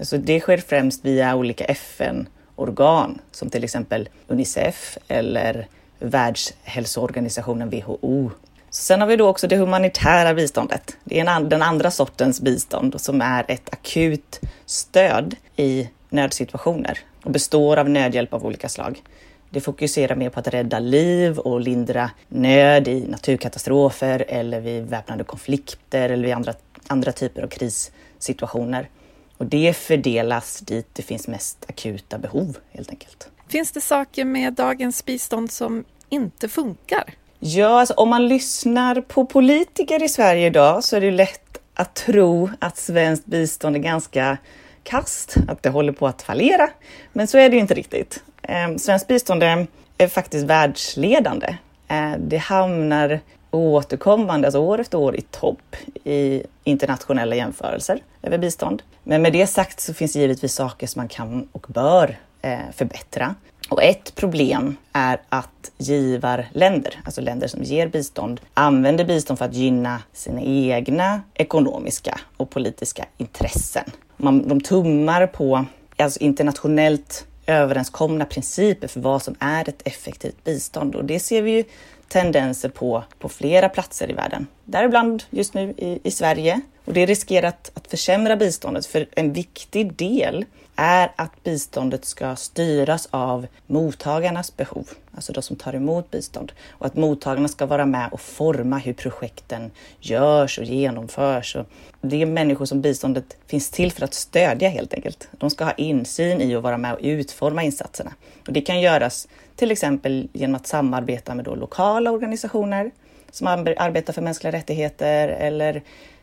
Så det sker främst via olika FN-organ som till exempel Unicef eller Världshälsoorganisationen WHO Sen har vi då också det humanitära biståndet. Det är den andra sortens bistånd som är ett akut stöd i nödsituationer och består av nödhjälp av olika slag. Det fokuserar mer på att rädda liv och lindra nöd i naturkatastrofer eller vid väpnade konflikter eller vid andra, andra typer av krissituationer. Och det fördelas dit det finns mest akuta behov helt enkelt. Finns det saker med dagens bistånd som inte funkar? Ja, alltså, om man lyssnar på politiker i Sverige idag så är det lätt att tro att svenskt bistånd är ganska kast, att det håller på att fallera. Men så är det ju inte riktigt. Eh, svenskt bistånd är, faktiskt världsledande. Eh, det hamnar återkommande, alltså år efter år, i topp i internationella jämförelser över bistånd. Men med det sagt så finns det givetvis saker som man kan och bör Eh, förbättra. Och ett problem är att givarländer, alltså länder som ger bistånd, använder bistånd för att gynna sina egna ekonomiska och politiska intressen. Man, de tummar på alltså internationellt överenskomna principer för vad som är ett effektivt bistånd och det ser vi ju tendenser på på flera platser i världen. Däribland just nu i, i Sverige. Och det riskerar att, att försämra biståndet för en viktig del är att biståndet ska styras av mottagarnas behov, alltså de som tar emot bistånd. Och att mottagarna ska vara med och forma hur projekten görs och genomförs. Och det är människor som biståndet finns till för att stödja helt enkelt. De ska ha insyn i och vara med och utforma insatserna. Och det kan göras till exempel genom att samarbeta med då lokala organisationer som arbetar för mänskliga rättigheter eller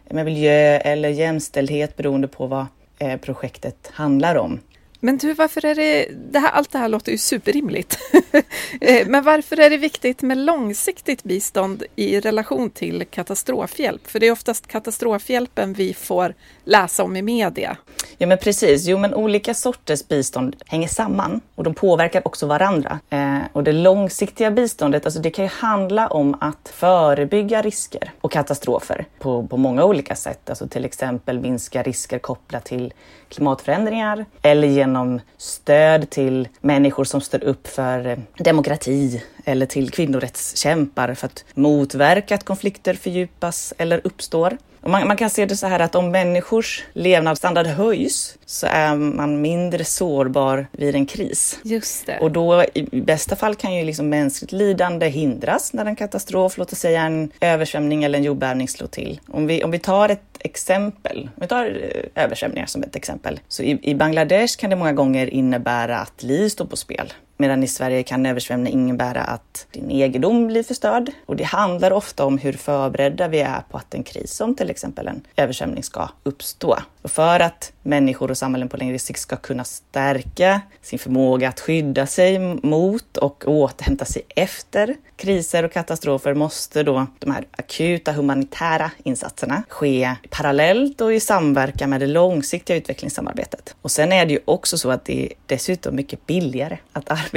med miljö eller jämställdhet beroende på vad Eh, projektet handlar om. Men du, varför är det, det här, allt det här låter ju superrimligt. Eh, men varför är det viktigt med långsiktigt bistånd i relation till katastrofhjälp? För det är oftast katastrofhjälpen vi får läsa om i media. Ja men precis, jo men olika sorters bistånd hänger samman och de påverkar också varandra. Eh, och det långsiktiga biståndet, alltså det kan ju handla om att förebygga risker och katastrofer på, på många olika sätt. Alltså till exempel minska risker kopplat till klimatförändringar eller genom stöd till människor som står upp för eh, demokrati eller till kvinnorättskämpar för att motverka att konflikter fördjupas eller uppstår. Man, man, kan se det så här att om människors levnadsstandard höjs så är man mindre sårbar vid en kris. Just det. Och då i bästa fall kan ju liksom mänskligt lidande hindras när en katastrof, låt oss säga en översvämning eller en jordbävning slår till. Om vi, om vi tar ett exempel, om vi tar eh, översvämningar som ett exempel, så i, i Bangladesh kan det många gånger innebära att liv står på spel. Medan i Sverige kan översvämning innebära att din egendom blir förstörd. Och det handlar ofta om hur förberedda vi är på att en kris som till exempel en översvämning ska uppstå. Och för att människor och samhällen på längre sikt ska kunna stärka sin förmåga att skydda sig mot och återhämta sig efter kriser och katastrofer måste då de här akuta humanitära insatserna ske parallellt och i samverkan med det långsiktiga utvecklingssamarbetet. Och sen är det ju också så att det är dessutom mycket billigare att arbeta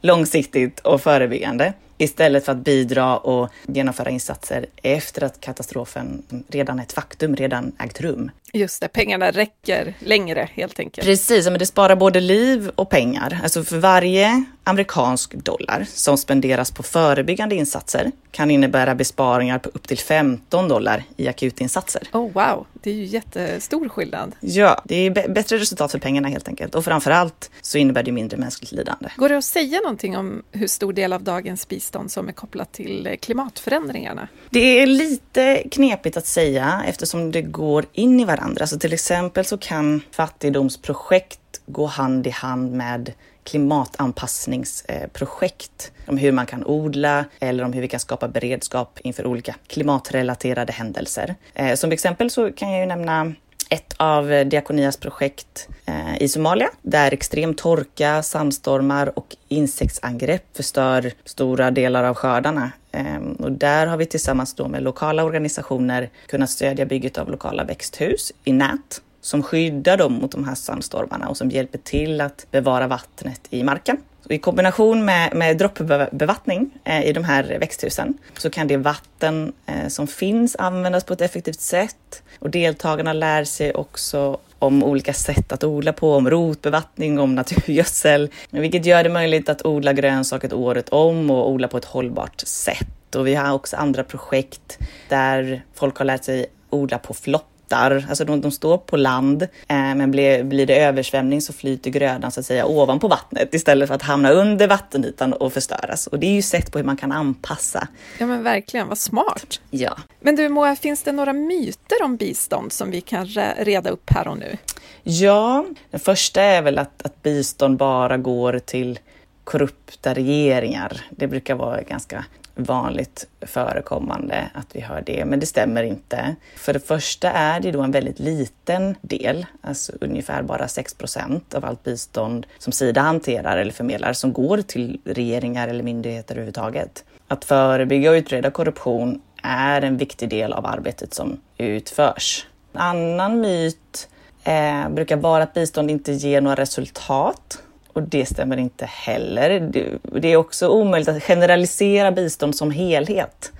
långsiktigt och förebyggande istället för att bidra och genomföra insatser efter att katastrofen redan är ett faktum, redan ägt rum. Just det, pengarna räcker längre helt enkelt. Precis, men det sparar både liv och pengar. Alltså för varje amerikansk dollar som spenderas på förebyggande insatser kan innebära besparingar på upp till 15 dollar i akutinsatser. Oh wow, det är ju jättestor skillnad. Ja, det är bättre resultat för pengarna helt enkelt och framförallt så innebär det mindre mänskligt lidande. Går det att säga någonting om hur stor del av dagens bistånd som är kopplat till klimatförändringarna? Det är lite knepigt att säga eftersom det går in i varandra. Så till exempel så kan fattigdomsprojekt gå hand i hand med klimatanpassningsprojekt om hur man kan odla eller om hur vi kan skapa beredskap inför olika klimatrelaterade händelser. Eh, som exempel så kan jag ju nämna ett av Diakonias projekt eh, i Somalia där extrem torka, sandstormar och insektsangrepp förstör stora delar av skördarna. Ehm, och där har vi tillsammans då med lokala organisationer kunnat stödja bygget av lokala växthus i nät som skyddar dem mot de här sandstormarna och som hjälper till att bevara vattnet i marken. Så I kombination med, med droppbevattning eh, i de här växthusen så kan det vatten eh, som finns användas på ett effektivt sätt och deltagarna lär sig också om olika sätt att odla på, om rotbevattning, om naturgödsel, vilket gör det möjligt att odla grönsaker året om och odla på ett hållbart sätt. Och vi har också andra projekt där folk har lärt sig odla på flopp flottar, alltså de, de står på land, eh, men blir, blir det översvämning så flyter grödan så att säga ovanpå vattnet istället för att hamna under vattenytan och förstöras. Och det är ju sätt på hur man kan anpassa. Ja men verkligen, vad smart! Ja. Men du Moa, finns det några myter om bistånd som vi kan reda upp här och nu? Ja, den första är väl att, att bistånd bara går till korrupta regeringar. Det brukar vara ganska vanligt förekommande att vi hör det, men det stämmer inte. För det första är det då en väldigt liten del, alltså ungefär bara 6 procent av allt bistånd som Sida hanterar eller förmedlar som går till regeringar eller myndigheter överhuvudtaget. Att förebygga och utreda korruption är en viktig del av arbetet som utförs. En annan myt eh, brukar vara att bistånd inte ger några resultat. Och det stämmer inte heller. Det är också omöjligt att generalisera bistånd som helhet.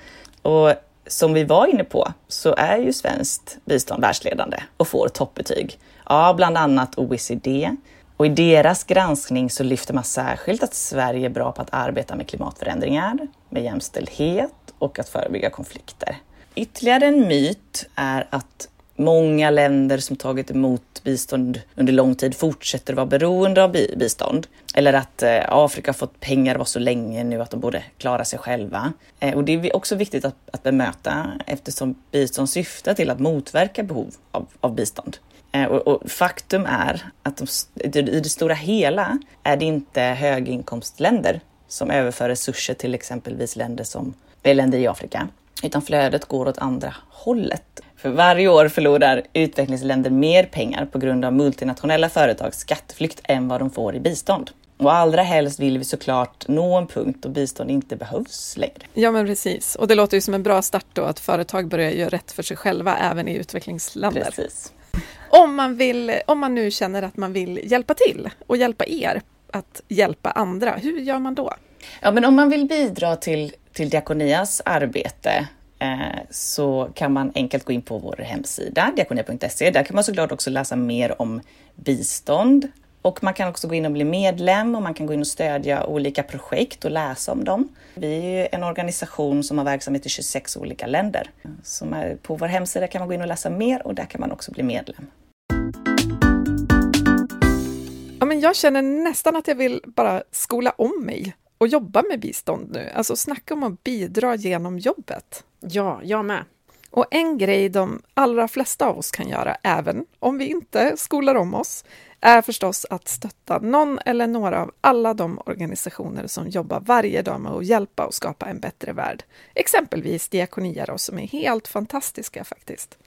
Och som vi var inne på så är ju svenskt bistånd världsledande och får toppbetyg av bland annat OECD. Och i deras granskning så lyfter man särskilt att Sverige är bra på att arbeta med klimatförändringar, med jämställdhet och att förebygga konflikter. Ytterligare en myt är att Många länder som tagit emot bistånd under lång tid fortsätter vara beroende av bistånd. Eller att eh, Afrika Afrika fått pengar var så länge nu att de borde klara sig själva. Eh, och det är också viktigt att, att bemöta eftersom bistånd syftar till att motverka behov av, av bistånd. Eh, och, och, faktum är att de, i det stora hela är det inte höginkomstländer som överför resurser till exempelvis länder som länder i Afrika, utan flödet går åt andra hållet. För varje år förlorar utvecklingsländer mer pengar på grund av multinationella företags skatteflykt än vad de får i bistånd. Och allra helst vill vi såklart nå en punkt då bistånd inte behövs längre. Ja men precis, och det låter ju som en bra start då att företag börjar göra rätt för sig själva även i utvecklingsländer. Precis. Om man, vill, om man nu känner att man vill hjälpa till och hjälpa er att hjälpa andra, hur gör man då? Ja men om man vill bidra till, till Diakonias arbete Eh, så kan man enkelt gå in på vår hemsida, diakonia.se. Där kan man såklart också läsa mer om bistånd och man kan också gå in och bli medlem och man kan gå in och stödja olika projekt och läsa om dem. Vi är en organisation som har verksamhet i 26 olika länder. Så på vår hemsida kan man gå in och läsa mer och där kan man också bli medlem. Ja, men jag känner nästan att jag vill bara skola om mig och jobba med bistånd nu. Alltså snacka om att bidra genom jobbet. Ja, jag med. Och en grej de allra flesta av oss kan göra, även om vi inte skolar om oss, är förstås att stötta någon eller några av alla de organisationer som jobbar varje dag med att hjälpa och skapa en bättre värld. Exempelvis Diakonia då, som är helt fantastiska faktiskt.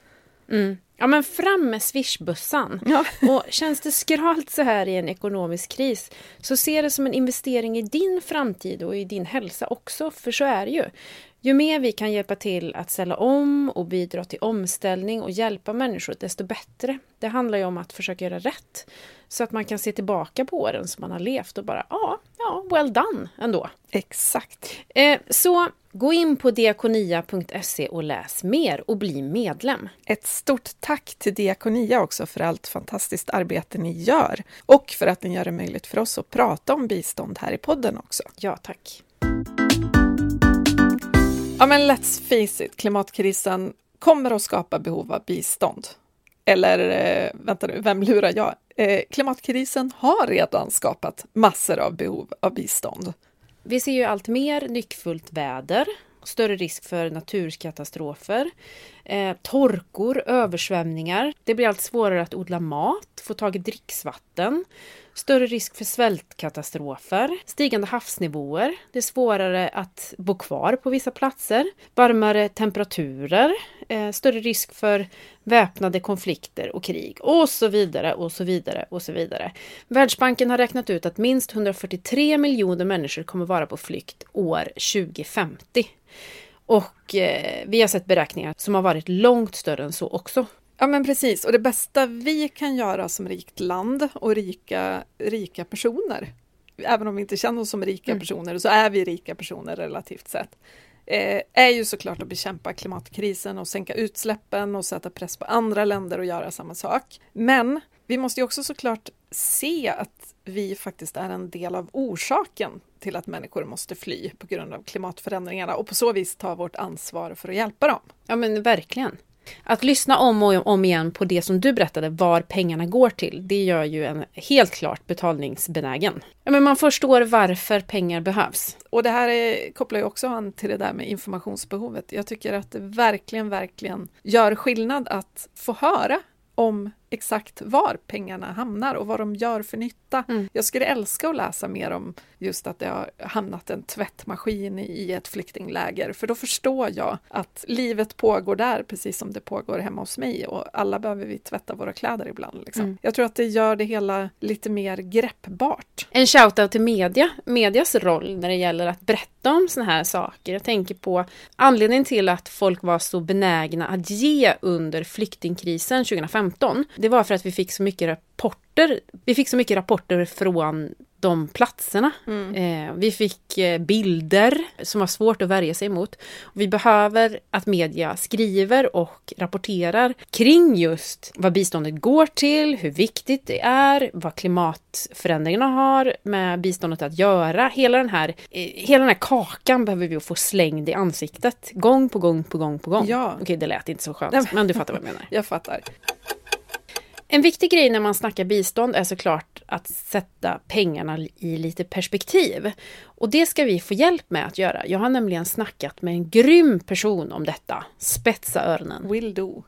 Mm. Ja men fram med swishbussan! Ja. Och känns det skralt så här i en ekonomisk kris så se det som en investering i din framtid och i din hälsa också, för så är det ju. Ju mer vi kan hjälpa till att ställa om och bidra till omställning och hjälpa människor, desto bättre. Det handlar ju om att försöka göra rätt. Så att man kan se tillbaka på åren som man har levt och bara, ja, ja, well done ändå. Exakt. Eh, så gå in på diakonia.se och läs mer och bli medlem. Ett stort tack till Diakonia också för allt fantastiskt arbete ni gör och för att ni gör det möjligt för oss att prata om bistånd här i podden också. Ja, tack. Ja, men let's face it, klimatkrisen kommer att skapa behov av bistånd. Eller eh, vänta nu, vem lurar jag? Eh, klimatkrisen har redan skapat massor av behov av bistånd. Vi ser ju allt mer nyckfullt väder, större risk för naturkatastrofer, eh, torkor, översvämningar. Det blir allt svårare att odla mat, få tag i dricksvatten, större risk för svältkatastrofer, stigande havsnivåer, det är svårare att bo kvar på vissa platser, varmare temperaturer, eh, större risk för väpnade konflikter och krig och så vidare och så vidare och så vidare. Världsbanken har räknat ut att minst 143 miljoner människor kommer vara på flykt år 2050. Och eh, vi har sett beräkningar som har varit långt större än så också. Ja men precis, och det bästa vi kan göra som rikt land och rika, rika personer, även om vi inte känner oss som rika mm. personer, så är vi rika personer relativt sett, eh, är ju såklart att bekämpa klimatkrisen och sänka utsläppen och sätta press på andra länder och göra samma sak. Men vi måste ju också såklart se att vi faktiskt är en del av orsaken till att människor måste fly på grund av klimatförändringarna och på så vis ta vårt ansvar för att hjälpa dem. Ja men verkligen. Att lyssna om och om igen på det som du berättade, var pengarna går till, det gör ju en helt klart betalningsbenägen. Ja, men man förstår varför pengar behövs. Och det här är, kopplar ju också an till det där med informationsbehovet. Jag tycker att det verkligen, verkligen gör skillnad att få höra om exakt var pengarna hamnar och vad de gör för nytta. Mm. Jag skulle älska att läsa mer om just att det har hamnat en tvättmaskin i ett flyktingläger, för då förstår jag att livet pågår där precis som det pågår hemma hos mig och alla behöver vi tvätta våra kläder ibland. Liksom. Mm. Jag tror att det gör det hela lite mer greppbart. En shoutout till media, medias roll när det gäller att berätta om sådana här saker. Jag tänker på anledningen till att folk var så benägna att ge under flyktingkrisen 2015 det var för att vi fick så mycket rapporter. Vi fick så mycket rapporter från de platserna. Mm. Eh, vi fick eh, bilder som var svårt att värja sig emot. Vi behöver att media skriver och rapporterar kring just vad biståndet går till, hur viktigt det är, vad klimatförändringarna har med biståndet att göra. Hela den här, eh, hela den här kakan behöver vi få slängd i ansiktet gång på gång på gång på gång. Ja. Okej, det lät inte så skönt, men du fattar vad jag menar. Jag fattar. En viktig grej när man snackar bistånd är såklart att sätta pengarna i lite perspektiv. Och det ska vi få hjälp med att göra. Jag har nämligen snackat med en grym person om detta. Spetsa öronen. Will do.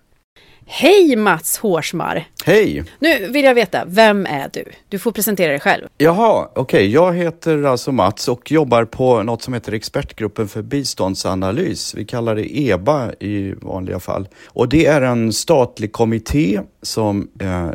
Hej Mats Hårsmar! Hej! Nu vill jag veta, vem är du? Du får presentera dig själv. Jaha, okej. Okay. Jag heter alltså Mats och jobbar på något som heter Expertgruppen för biståndsanalys. Vi kallar det EBA i vanliga fall. Och det är en statlig kommitté som eh,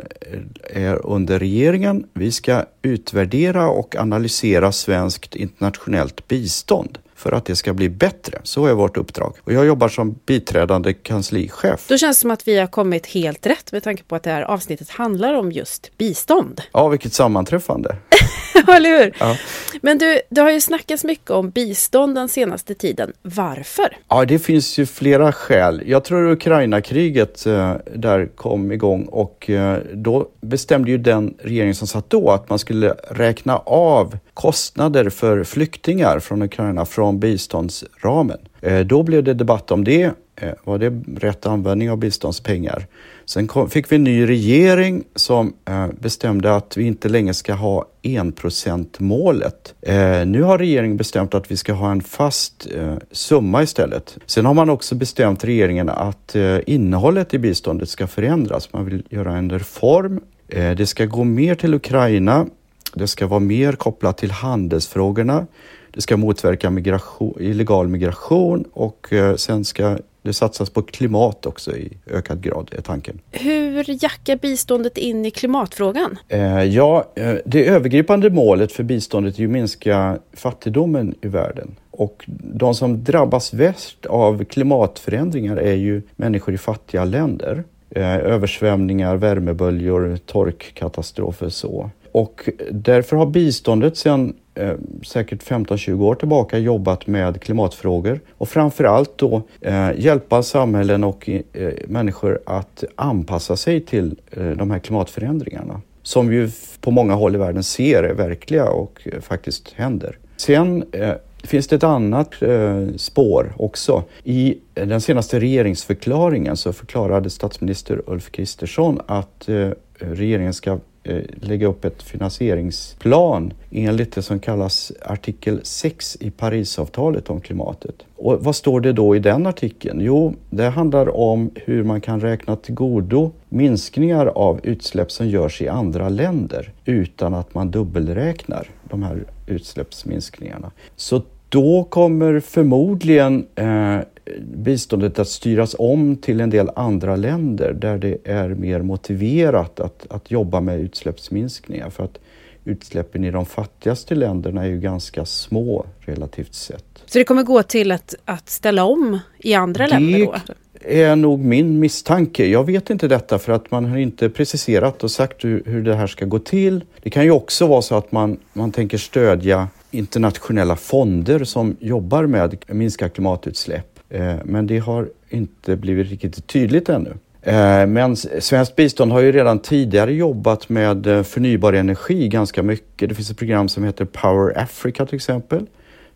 är under regeringen. Vi ska utvärdera och analysera svenskt internationellt bistånd för att det ska bli bättre. Så är vårt uppdrag. Och jag jobbar som biträdande kanslichef. Då känns det som att vi har kommit helt rätt med tanke på att det här avsnittet handlar om just bistånd. Ja, vilket sammanträffande. Eller hur? Ja. Men du, det har ju snackats mycket om bistånd den senaste tiden. Varför? Ja, det finns ju flera skäl. Jag tror Ukraina-kriget eh, där kom igång och eh, då bestämde ju den regering som satt då att man skulle räkna av kostnader för flyktingar från Ukraina från biståndsramen. Eh, då blev det debatt om det. Eh, var det rätt användning av biståndspengar? Sen kom, fick vi en ny regering som eh, bestämde att vi inte längre ska ha enprocentsmålet. Eh, nu har regeringen bestämt att vi ska ha en fast summa istället. Sen har man också bestämt regeringen att innehållet i biståndet ska förändras. Man vill göra en reform. Det ska gå mer till Ukraina det ska vara mer kopplat till handelsfrågorna. Det ska motverka migration, illegal migration och eh, sen ska det satsas på klimat också i ökad grad, är tanken. Hur jackar biståndet in i klimatfrågan? Eh, ja, eh, det övergripande målet för biståndet är att minska fattigdomen i världen. Och de som drabbas värst av klimatförändringar är ju människor i fattiga länder. Eh, översvämningar, värmeböljor, torkkatastrofer så. Och därför har biståndet sedan eh, säkert 15-20 år tillbaka jobbat med klimatfrågor och framförallt då eh, hjälpa samhällen och eh, människor att anpassa sig till eh, de här klimatförändringarna som ju på många håll i världen ser är verkliga och eh, faktiskt händer. Sen eh, finns det ett annat eh, spår också. I den senaste regeringsförklaringen så förklarade statsminister Ulf Kristersson att eh, regeringen ska Eh, lägga upp ett finansieringsplan enligt det som kallas artikel 6 i Parisavtalet om klimatet. Och vad står det då i den artikeln? Jo, det handlar om hur man kan räkna till godo minskningar av utsläpp som görs i andra länder utan att man dubbelräknar de här utsläppsminskningarna. Så då kommer förmodligen eh, biståndet att styras om till en del andra länder där det är mer motiverat att, att jobba med utsläppsminskningar. För att utsläppen i de fattigaste länderna är ju ganska små relativt sett. Så det kommer gå till att, att ställa om i andra det länder då? Det är nog min misstanke. Jag vet inte detta för att man har inte preciserat och sagt hur, hur det här ska gå till. Det kan ju också vara så att man, man tänker stödja internationella fonder som jobbar med att minska klimatutsläpp. Eh, men det har inte blivit riktigt tydligt ännu. Eh, men svenskt bistånd har ju redan tidigare jobbat med eh, förnybar energi ganska mycket. Det finns ett program som heter Power Africa till exempel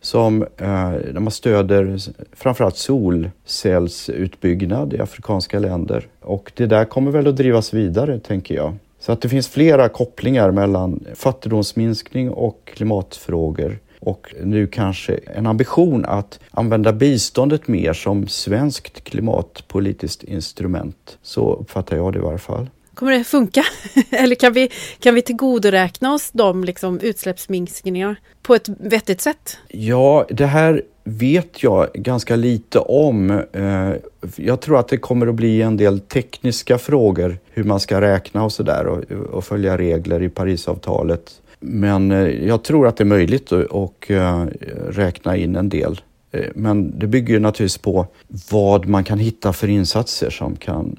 som där man stöder framförallt solcellsutbyggnad i afrikanska länder. Och det där kommer väl att drivas vidare, tänker jag. Så att det finns flera kopplingar mellan fattigdomsminskning och klimatfrågor och nu kanske en ambition att använda biståndet mer som svenskt klimatpolitiskt instrument. Så uppfattar jag det i varje fall. Kommer det funka? Eller kan vi, kan vi tillgodoräkna oss de liksom utsläppsminskningarna på ett vettigt sätt? Ja, det här vet jag ganska lite om. Eh, jag tror att det kommer att bli en del tekniska frågor hur man ska räkna och sådär och, och följa regler i Parisavtalet. Men eh, jag tror att det är möjligt att eh, räkna in en del. Men det bygger ju naturligtvis på vad man kan hitta för insatser som kan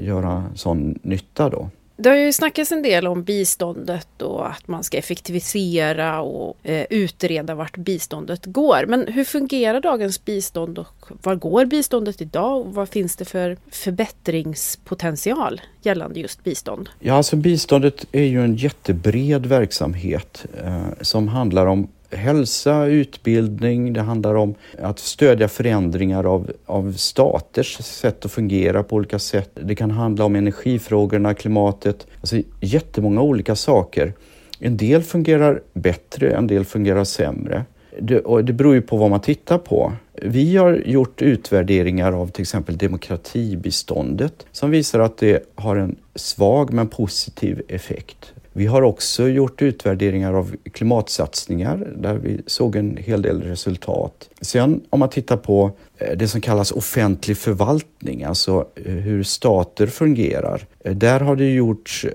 göra sån nytta då. Det har ju snackats en del om biståndet och att man ska effektivisera och eh, utreda vart biståndet går. Men hur fungerar dagens bistånd och var går biståndet idag och vad finns det för förbättringspotential gällande just bistånd? Ja, alltså biståndet är ju en jättebred verksamhet eh, som handlar om hälsa, utbildning, det handlar om att stödja förändringar av, av staters sätt att fungera på olika sätt. Det kan handla om energifrågorna, klimatet, alltså jättemånga olika saker. En del fungerar bättre, en del fungerar sämre. Det, och det beror ju på vad man tittar på. Vi har gjort utvärderingar av till exempel demokratibiståndet som visar att det har en svag men positiv effekt. Vi har också gjort utvärderingar av klimatsatsningar där vi såg en hel del resultat. Sen om man tittar på eh, det som kallas offentlig förvaltning, alltså eh, hur stater fungerar. Eh, där har det gjorts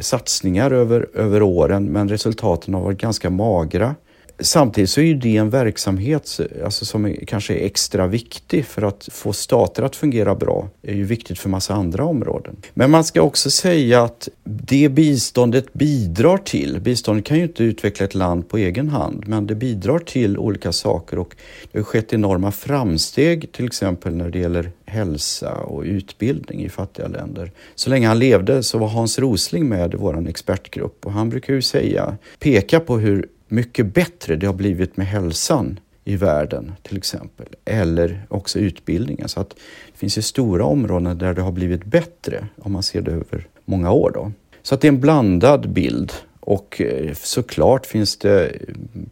satsningar över, över åren men resultaten har varit ganska magra. Samtidigt så är ju det en verksamhet alltså, som är, kanske är extra viktig för att få stater att fungera bra. Det är ju viktigt för massa andra områden. Men man ska också säga att det biståndet bidrar till, biståndet kan ju inte utveckla ett land på egen hand, men det bidrar till olika saker och det har skett enorma framsteg till exempel när det gäller hälsa och utbildning i fattiga länder. Så länge han levde så var Hans Rosling med i vår expertgrupp och han brukar ju säga, peka på hur mycket bättre det har blivit med hälsan i världen till exempel. Eller också utbildningen. Så att det finns ju stora områden där det har blivit bättre om man ser det över många år. Då. Så att det är en blandad bild och eh, såklart finns det eh,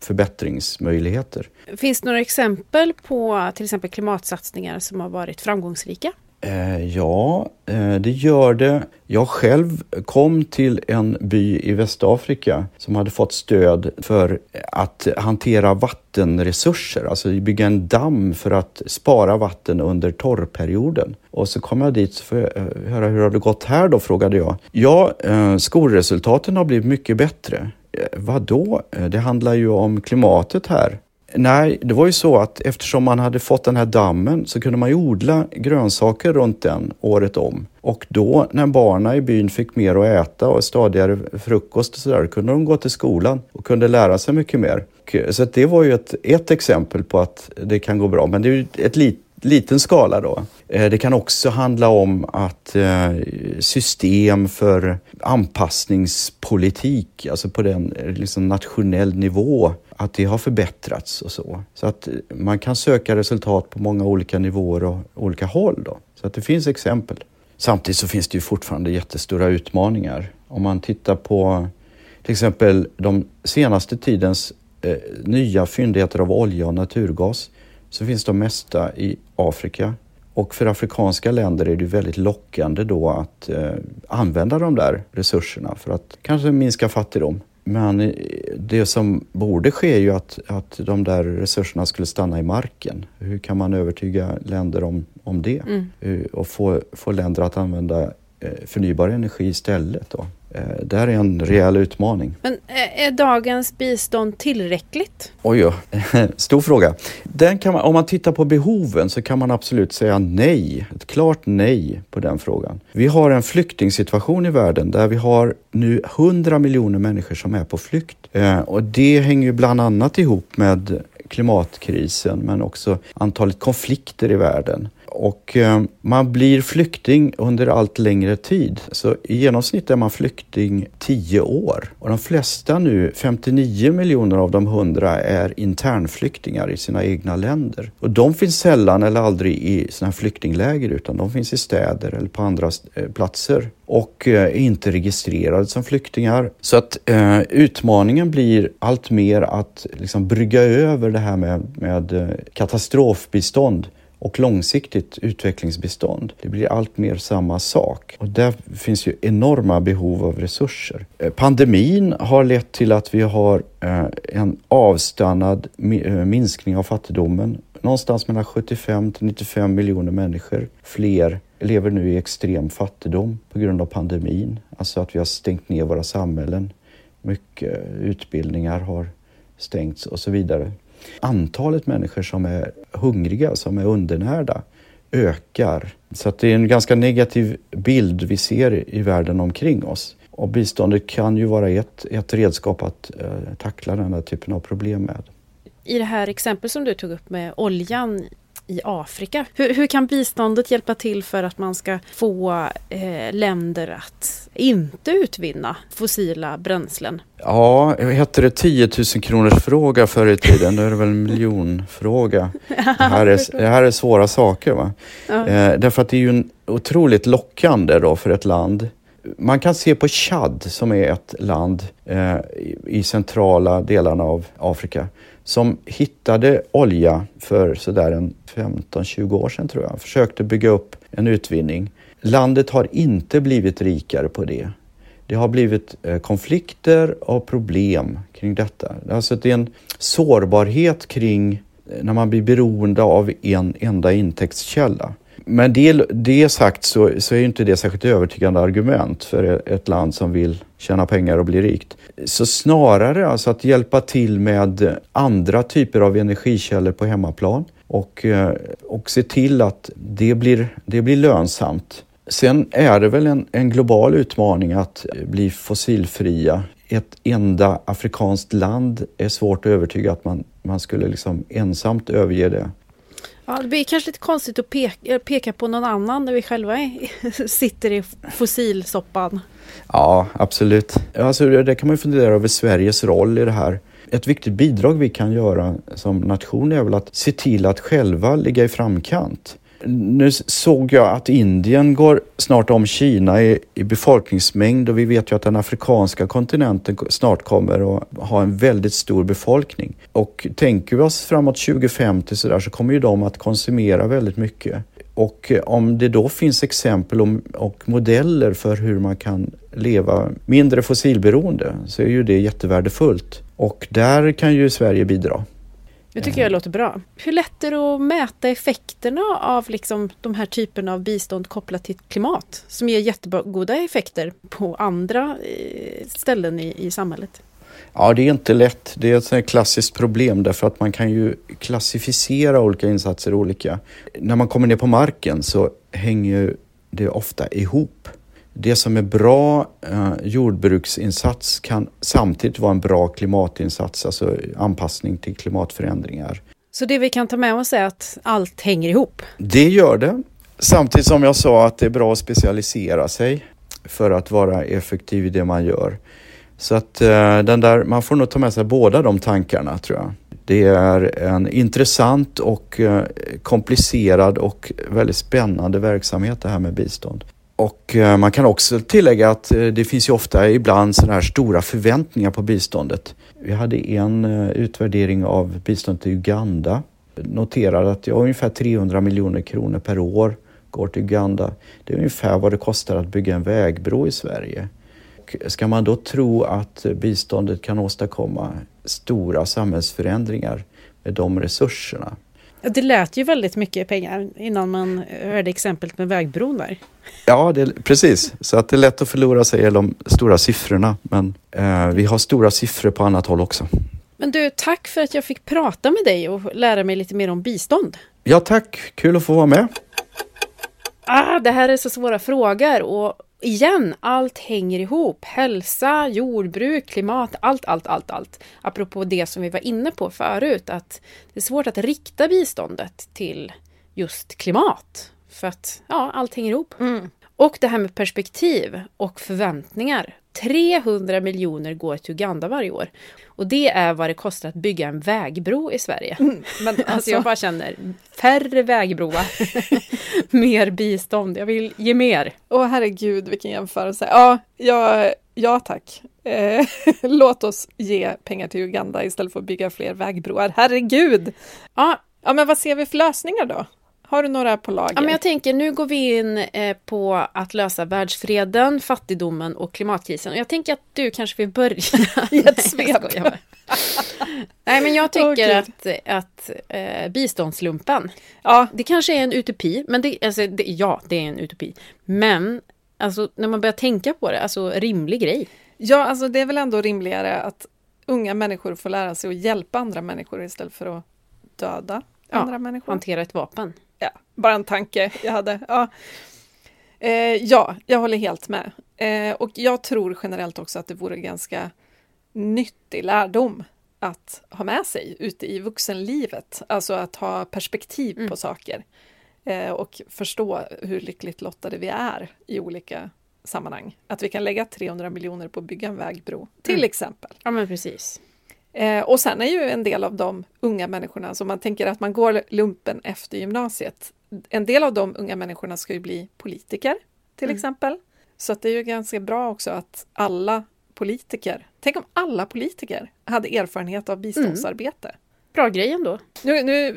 förbättringsmöjligheter. Finns det några exempel på till exempel klimatsatsningar som har varit framgångsrika? Eh, ja, eh, det gör det. Jag själv kom till en by i Västafrika som hade fått stöd för att hantera vattenresurser, alltså bygga en damm för att spara vatten under torrperioden. Och så kom jag dit för att eh, höra hur har det gått här då, frågade jag. Ja, skolresultaten har blivit mycket bättre. Vadå? Det handlar ju om klimatet här. Nej, det var ju så att eftersom man hade fått den här dammen så kunde man ju odla grönsaker runt den året om. Och då när barnen i byn fick mer att äta och stadigare frukost och sådär kunde de gå till skolan och kunde lära sig mycket mer. Så det var ju ett, ett exempel på att det kan gå bra, men det är ju ett litet liten skala då. Eh, det kan också handla om att eh, system för anpassningspolitik, alltså på den eh, liksom nationell nivå, att det har förbättrats och så. Så att man kan söka resultat på många olika nivåer och olika håll. Då. Så att det finns exempel. Samtidigt så finns det ju fortfarande jättestora utmaningar. Om man tittar på till exempel de senaste tidens eh, nya fyndigheter av olja och naturgas så finns de mesta i Afrika. Och för afrikanska länder är det väldigt lockande då att eh, använda de där resurserna för att kanske minska fattigdom. Men eh, det som borde ske är ju att, att de där resurserna skulle stanna i marken. Hur kan man övertyga länder om, om det? Mm. Och få, få länder att använda eh, förnybar energi istället. Då. Eh, det här är en rejäl utmaning. Men är dagens bistånd tillräckligt? Oj, stor fråga. Man, om man tittar på behoven så kan man absolut säga nej. Ett klart nej på den frågan. Vi har en flyktingsituation i världen där vi har nu 100 miljoner människor som är på flykt. Eh, och det hänger ju bland annat ihop med klimatkrisen men också antalet konflikter i världen och eh, man blir flykting under allt längre tid. Så i genomsnitt är man flykting 10 år. Och de flesta nu, 59 miljoner av de 100, är internflyktingar i sina egna länder. Och de finns sällan eller aldrig i sina flyktingläger utan de finns i städer eller på andra eh, platser och eh, är inte registrerade som flyktingar. Så att eh, utmaningen blir allt mer att liksom brygga över det här med, med katastrofbistånd och långsiktigt utvecklingsbistånd. Det blir allt mer samma sak och där finns ju enorma behov av resurser. Eh, pandemin har lett till att vi har eh, en avstannad eh, minskning av fattigdomen. Någonstans mellan 75 till 95 miljoner människor fler lever nu i extrem fattigdom på grund av pandemin. Alltså att vi har stängt ner våra samhällen. Mycket utbildningar har stängts och så vidare. Antalet människor som är hungriga, som är undernärda, ökar. Så att det är en ganska negativ bild vi ser i världen omkring oss. Och biståndet kan ju vara ett, ett redskap att eh, tackla den här typen av problem med. I det här exempel som du tog upp med oljan i Afrika. Hur, hur, kan biståndet hjälpa till för att man ska få eh, länder att inte utvinna fossila bränslen? Ja, hette det 10 000 kronors fråga förr i tiden? Nu är det väl en miljonfråga. Det här är, det här är svåra saker. Va? Ja. Eh, därför att det är ju en otroligt lockande då för ett land man kan se på Chad som är ett land eh, i centrala delarna av Afrika som hittade olja för sådär en 15-20 år sedan tror jag. Försökte bygga upp en utvinning. Landet har inte blivit rikare på det. Det har blivit eh, konflikter och problem kring detta. Alltså det är en sårbarhet kring eh, när man blir beroende av en enda intäktskälla. Men det, det sagt så, så är inte det särskilt övertygande argument för e-, ett land som vill tjäna pengar och bli rikt. Så snarare alltså att hjälpa till med andra typer av energikällor på hemmaplan och, eh, och se till att det blir, det blir lönsamt. Sen är det väl en, en global utmaning att bli fossilfria. Ett enda afrikanskt land är svårt att övertyga att man, man skulle liksom ensamt överge det. Ja, det blir kanske lite konstigt att peka, peka på någon annan när vi själva är, sitter i fossilsoppan. Ja, absolut. Alltså, det kan man fundera över Sveriges roll i det här. Ett viktigt bidrag vi kan göra som nation är väl att se till att själva ligga i framkant. Nu såg jag att Indien går snart om Kina i, i, befolkningsmängd och vi vet ju att den afrikanska kontinenten snart kommer att ha en väldigt stor befolkning. Och tänker vi oss framåt 2050 så, där, så kommer ju de att konsumera väldigt mycket. Och eh, om det då finns exempel och modeller för hur man kan leva mindre fossilberoende så är ju det jättevärdefullt. Och där kan ju Sverige bidra. Det tycker jag låter bra. Hur lätt är det att mäta effekterna av liksom de här typerna av bistånd kopplat till klimat? Som ger jättegoda effekter på andra eh, ställen i, i samhället. Ja, det är inte lätt. Det är ett klassiskt problem därför att man kan ju klassificera olika insatser olika. När man kommer ner på marken så hänger det ofta ihop. Det som är bra eh, jordbruksinsats kan samtidigt vara en bra klimatinsats, alltså anpassning till klimatförändringar. Så det vi kan ta med oss är att allt hänger ihop? Det gör det. Samtidigt som jag sa att det är bra att specialisera sig för att vara effektiv i det man gör. Så att eh, den där, man får nog ta med sig båda de tankarna tror jag. Det är en intressant och eh, komplicerad och väldigt spännande verksamhet det här med bistånd. Och eh, man kan också tillägga att eh, det finns ju ofta ibland sådana här stora förväntningar på biståndet. Vi hade en eh, utvärdering av biståndet till Uganda. Noterade att ja, ungefär 300 miljoner kronor per år går till Uganda. Det är ungefär vad det kostar att bygga en vägbro i Sverige. Ska man då tro att biståndet kan åstadkomma stora samhällsförändringar med de resurserna? Det lät ju väldigt mycket pengar innan man hörde exemplet med vägbron där. Ja, det, precis. Så att det är lätt att förlora sig i de stora siffrorna. Men eh, vi har stora siffror på annat håll också. Men du, tack för att jag fick prata med dig och lära mig lite mer om bistånd. Ja, tack. Kul att få vara med. Ah, det här är så svåra frågor och igen, allt hänger ihop. Hälsa, jordbruk, klimat, allt, allt, allt, allt. Apropå det som vi var inne på förut, att det är svårt att rikta biståndet till just klimat. För att ja, allt hänger ihop. Mm. Och det här med perspektiv och förväntningar. 300 miljoner går till Uganda varje år. Och det är vad det kostar att bygga en vägbro i Sverige. Mm, men alltså, alltså jag bara känner, färre vägbroar, mer bistånd, jag vill ge mer. Åh herregud vilken jämförelse. Ja, ja, ja tack. Eh, låt oss ge pengar till Uganda istället för att bygga fler vägbroar. Herregud! Ja, ja men vad ser vi för lösningar då? Har du några på lager? Ja, men jag tänker, nu går vi in eh, på att lösa världsfreden, fattigdomen och klimatkrisen. Och jag tänker att du kanske vill börja i ett svep. Nej, men jag tycker okay. att, att eh, biståndslumpen, ja. det kanske är en utopi, men det, alltså, det, ja, det är en utopi. Men alltså, när man börjar tänka på det, alltså rimlig grej. Ja, alltså det är väl ändå rimligare att unga människor får lära sig att hjälpa andra människor istället för att döda andra människor. Hantera ett vapen ja, bara en tanke jag hade. Ja, eh, ja jag håller helt med. Eh, och jag tror generellt också att det vore ganska nyttig lärdom att ha med sig ute i vuxenlivet. Alltså att ha perspektiv mm. på saker. Eh, och förstå hur lyckligt lottade vi är i olika sammanhang. Att vi kan lägga 300 miljoner på att bygga en vägbro, till mm. exempel. Ja, men precis. Eh, och sen är ju en del av de unga människorna, som man tänker att man går lumpen efter gymnasiet, en del av de unga människorna ska ju bli politiker, till mm. exempel. Så att det är ju ganska bra också att alla politiker, tänk om alla politiker hade erfarenhet av biståndsarbete. Mm. Bra grej ändå. Nu, nu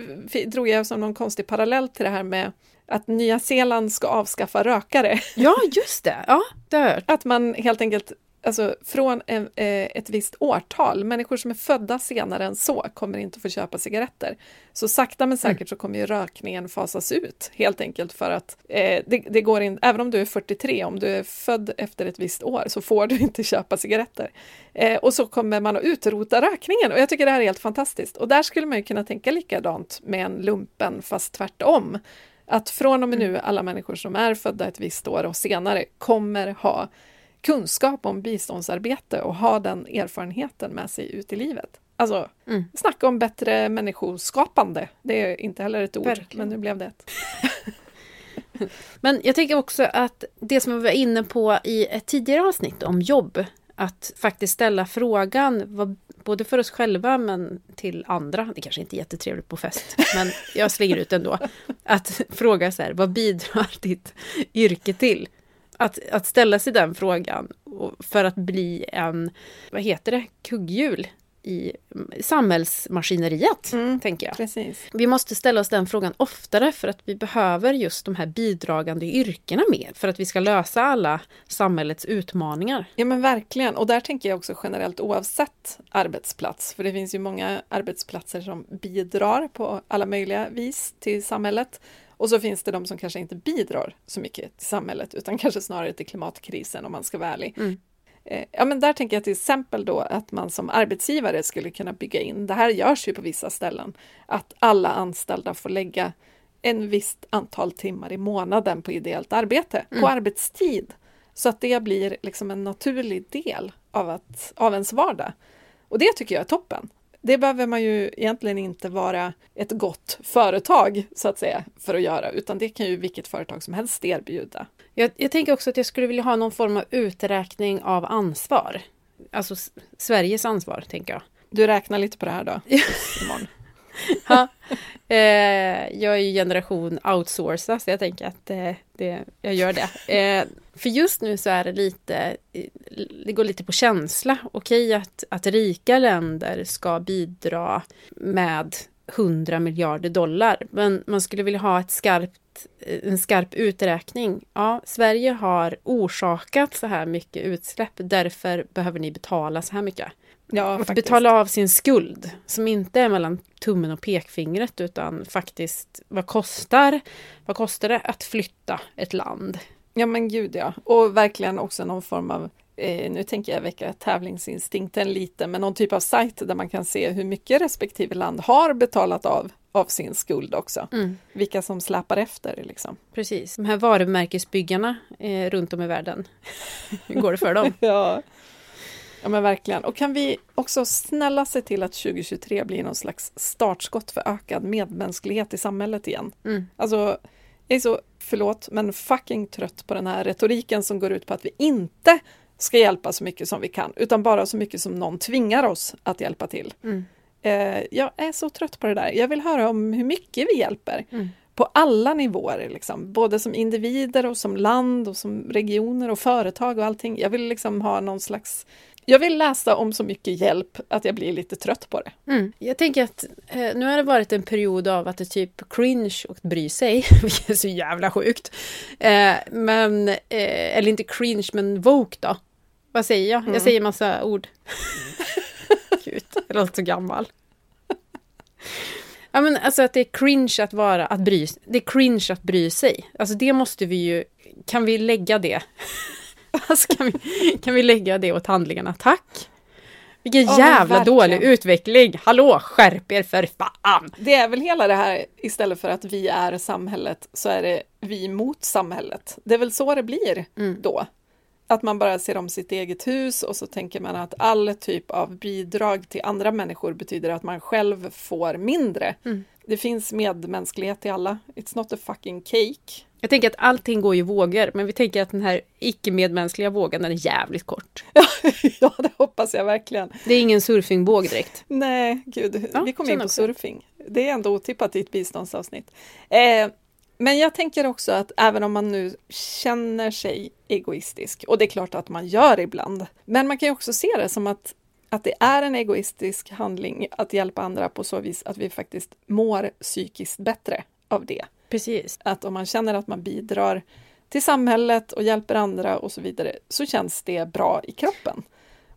drog jag som någon konstig parallell till det här med att Nya Zeeland ska avskaffa rökare. Ja, just det. Ja, det har jag hört. Att man helt enkelt alltså från en, eh, ett visst årtal, människor som är födda senare än så kommer inte få köpa cigaretter. Så sakta men säkert mm. så kommer ju rökningen fasas ut, helt enkelt för att eh, det, det, går in, även om du är 43, om du är född efter ett visst år så får du inte köpa cigaretter. Eh, och så kommer man att utrota rökningen och jag tycker det här är helt fantastiskt. Och där skulle man ju kunna tänka likadant med en lumpen fast tvärtom. Att från och med nu mm. alla människor som är födda ett visst år och senare kommer ha kunskap om biståndsarbete och ha den erfarenheten med sig ut i livet. Alltså, mm. snacka om bättre människoskapande. Det är inte heller ett ord, Verkligen. men nu blev det ett. men jag tänker också att det som vi var inne på i ett tidigare avsnitt om jobb, att faktiskt ställa frågan, vad, både för oss själva men till andra, det kanske inte är jättetrevligt på fest, men jag slänger ut ändå, att fråga så här, vad bidrar ditt yrke till? Att, att ställa sig den frågan för att bli en, vad heter det, kugghjul i samhällsmaskineriet, mm, tänker jag. Precis. Vi måste ställa oss den frågan oftare för att vi behöver just de här bidragande yrkena mer för att vi ska lösa alla samhällets utmaningar. Ja men verkligen, och där tänker jag också generellt oavsett arbetsplats, för det finns ju många arbetsplatser som bidrar på alla möjliga vis till samhället. Och så finns det de som kanske inte bidrar så mycket till samhället utan kanske snarare till klimatkrisen om man ska vara ärlig. Mm. Eh, ja, men där tänker jag till exempel då att man som arbetsgivare skulle kunna bygga in, det här görs ju på vissa ställen, att alla anställda får lägga en visst antal timmar i månaden på ideellt arbete, mm. på arbetstid. Så att det blir liksom en naturlig del av, att, av ens vardag. Och det tycker jag är toppen. Det behöver man ju egentligen inte vara ett gott företag så att säga för att göra, utan det kan ju vilket företag som helst erbjuda. Jag, jag tänker också att jag skulle vilja ha någon form av uträkning av ansvar. Alltså Sveriges ansvar, tänker jag. Du räknar lite på det här då, imorgon. ja, eh, jag är ju generation outsourca, så jag tänker att eh, det, jag gör det. För just nu så är det lite, det går lite på känsla. Okej att, att rika länder ska bidra med 100 miljarder dollar, men man skulle vilja ha ett skarpt en skarp uträkning. Ja, Sverige har orsakat så här mycket utsläpp, därför behöver ni betala så här mycket. Ja, att betala av sin skuld, som inte är mellan tummen och pekfingret, utan faktiskt vad kostar, vad kostar det att flytta ett land? Ja men gud ja, och verkligen också någon form av eh, nu tänker jag väcka tävlingsinstinkten lite, men någon typ av sajt där man kan se hur mycket respektive land har betalat av av sin skuld också. Mm. Vilka som släpar efter. Liksom. Precis, de här varumärkesbyggarna eh, runt om i världen. hur går det för dem? ja. ja, men verkligen. Och kan vi också snälla se till att 2023 blir någon slags startskott för ökad medmänsklighet i samhället igen. Mm. Alltså, jag är så, förlåt, men fucking trött på den här retoriken som går ut på att vi inte ska hjälpa så mycket som vi kan, utan bara så mycket som någon tvingar oss att hjälpa till. Mm. Eh, jag är så trött på det där. Jag vill höra om hur mycket vi hjälper. Mm. På alla nivåer, liksom. både som individer och som land och som regioner och företag och allting. Jag vill liksom ha någon slags jag vill läsa om så mycket hjälp att jag blir lite trött på det. Mm. Jag tänker att eh, nu har det varit en period av att det typ cringe och bry sig, vilket är så jävla sjukt. Eh, men, eh, eller inte cringe, men woke då. Vad säger jag? Mm. Jag säger massa ord. Gud, jag låter så gammal. Ja men alltså att det är cringe att vara, att bry Det är cringe att bry sig. Alltså det måste vi ju, kan vi lägga det? alltså kan vi, kan vi lägga det åt handlingarna? Tack! Vilken ja, jävla dålig utveckling! Hallå, skärp er för fan! Det är väl hela det här, istället för att vi är samhället, så är det vi mot samhället. Det är väl så det blir mm. då. Att man bara ser om sitt eget hus och så tänker man att all typ av bidrag till andra människor betyder att man själv får mindre. Mm. Det finns medmänsklighet i alla. It's not a fucking cake. Jag tänker att allting går i vågor, men vi tänker att den här icke-medmänskliga vågen, den är jävligt kort. ja, det hoppas jag verkligen. Det är ingen surfingvåg direkt. Nej, gud, ja, vi kom in på surfing. Det är ändå otippat i ett biståndsavsnitt. Eh, men jag tänker också att även om man nu känner sig egoistisk, och det är klart att man gör ibland, men man kan ju också se det som att, att det är en egoistisk handling att hjälpa andra på så vis att vi faktiskt mår psykiskt bättre av det. Precis. Att om man känner att man bidrar till samhället och hjälper andra och så vidare, så känns det bra i kroppen.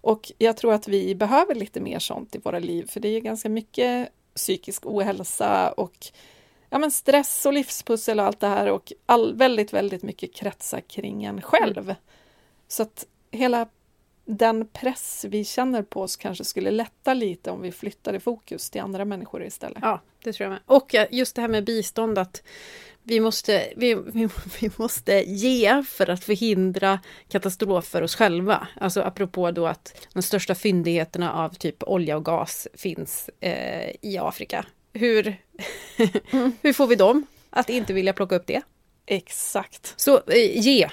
Och jag tror att vi behöver lite mer sånt i våra liv, för det är ganska mycket psykisk ohälsa och ja, men stress och livspussel och allt det här och all, väldigt, väldigt mycket kretsar kring en själv. Mm. Så att hela den press vi känner på oss kanske skulle lätta lite om vi flyttade fokus till andra människor istället. Ja, det tror jag med. Och just det här med bistånd att vi måste, vi, vi, vi måste ge för att förhindra katastrofer oss själva. Alltså apropå då att de största fyndigheterna av typ olja och gas finns eh, i Afrika hur, mm. hur får vi dem att inte vilja plocka upp det? Exakt. Så eh, ge,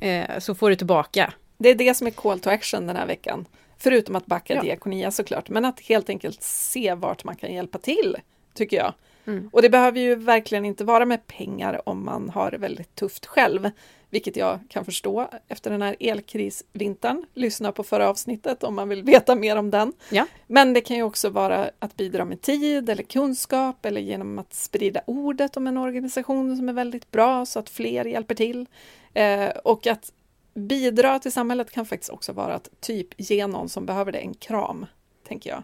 eh, så får du tillbaka. Det är det som är call to action den här veckan. Förutom att backa ja. Diakonia såklart, men att helt enkelt se vart man kan hjälpa till, tycker jag. Mm. Och det behöver ju verkligen inte vara med pengar om man har det väldigt tufft själv vilket jag kan förstå efter den här elkrisvintern. Lyssna på förra avsnittet om man vill veta mer om den. Ja. Men det kan ju också vara att bidra med tid eller kunskap eller genom att sprida ordet om en organisation som är väldigt bra så att fler hjälper till. Eh, och att bidra till samhället kan faktiskt också vara att typ ge någon som behöver det en kram, tänker jag.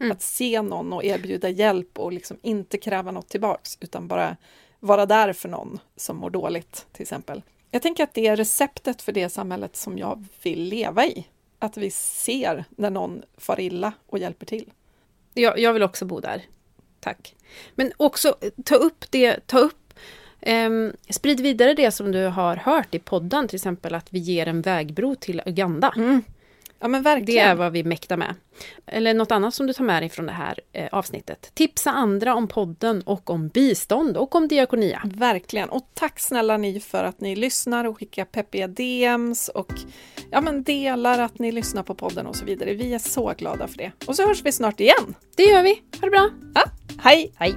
Mm. Att se någon och erbjuda hjälp och liksom inte kräva något tillbaks utan bara vara där för någon som mår dåligt till exempel. Jag tänker att det är receptet för det samhället som jag vill leva i. att vi ser när någon far illa och hjälper till. Jag, jag vill också bo där. Tack. Men också ta upp det, ta upp sprid vidare det som du har hört i podden, till exempel att vi ger en vägbro till Uganda. Mm. Ja, men verkligen. Det är vad vi mäktar med. Eller något annat som du tar med dig från det här eh, avsnittet. Tipsa andra om podden och om bistånd och om diakonia. Verkligen. Och tack snälla ni för att ni lyssnar och skickar peppiga DMs och ja, men delar att ni lyssnar på podden och så vidare. Vi är så glada för det. Och så hörs vi snart igen. Det gör vi. Ha det bra. Ja, hej! Hej!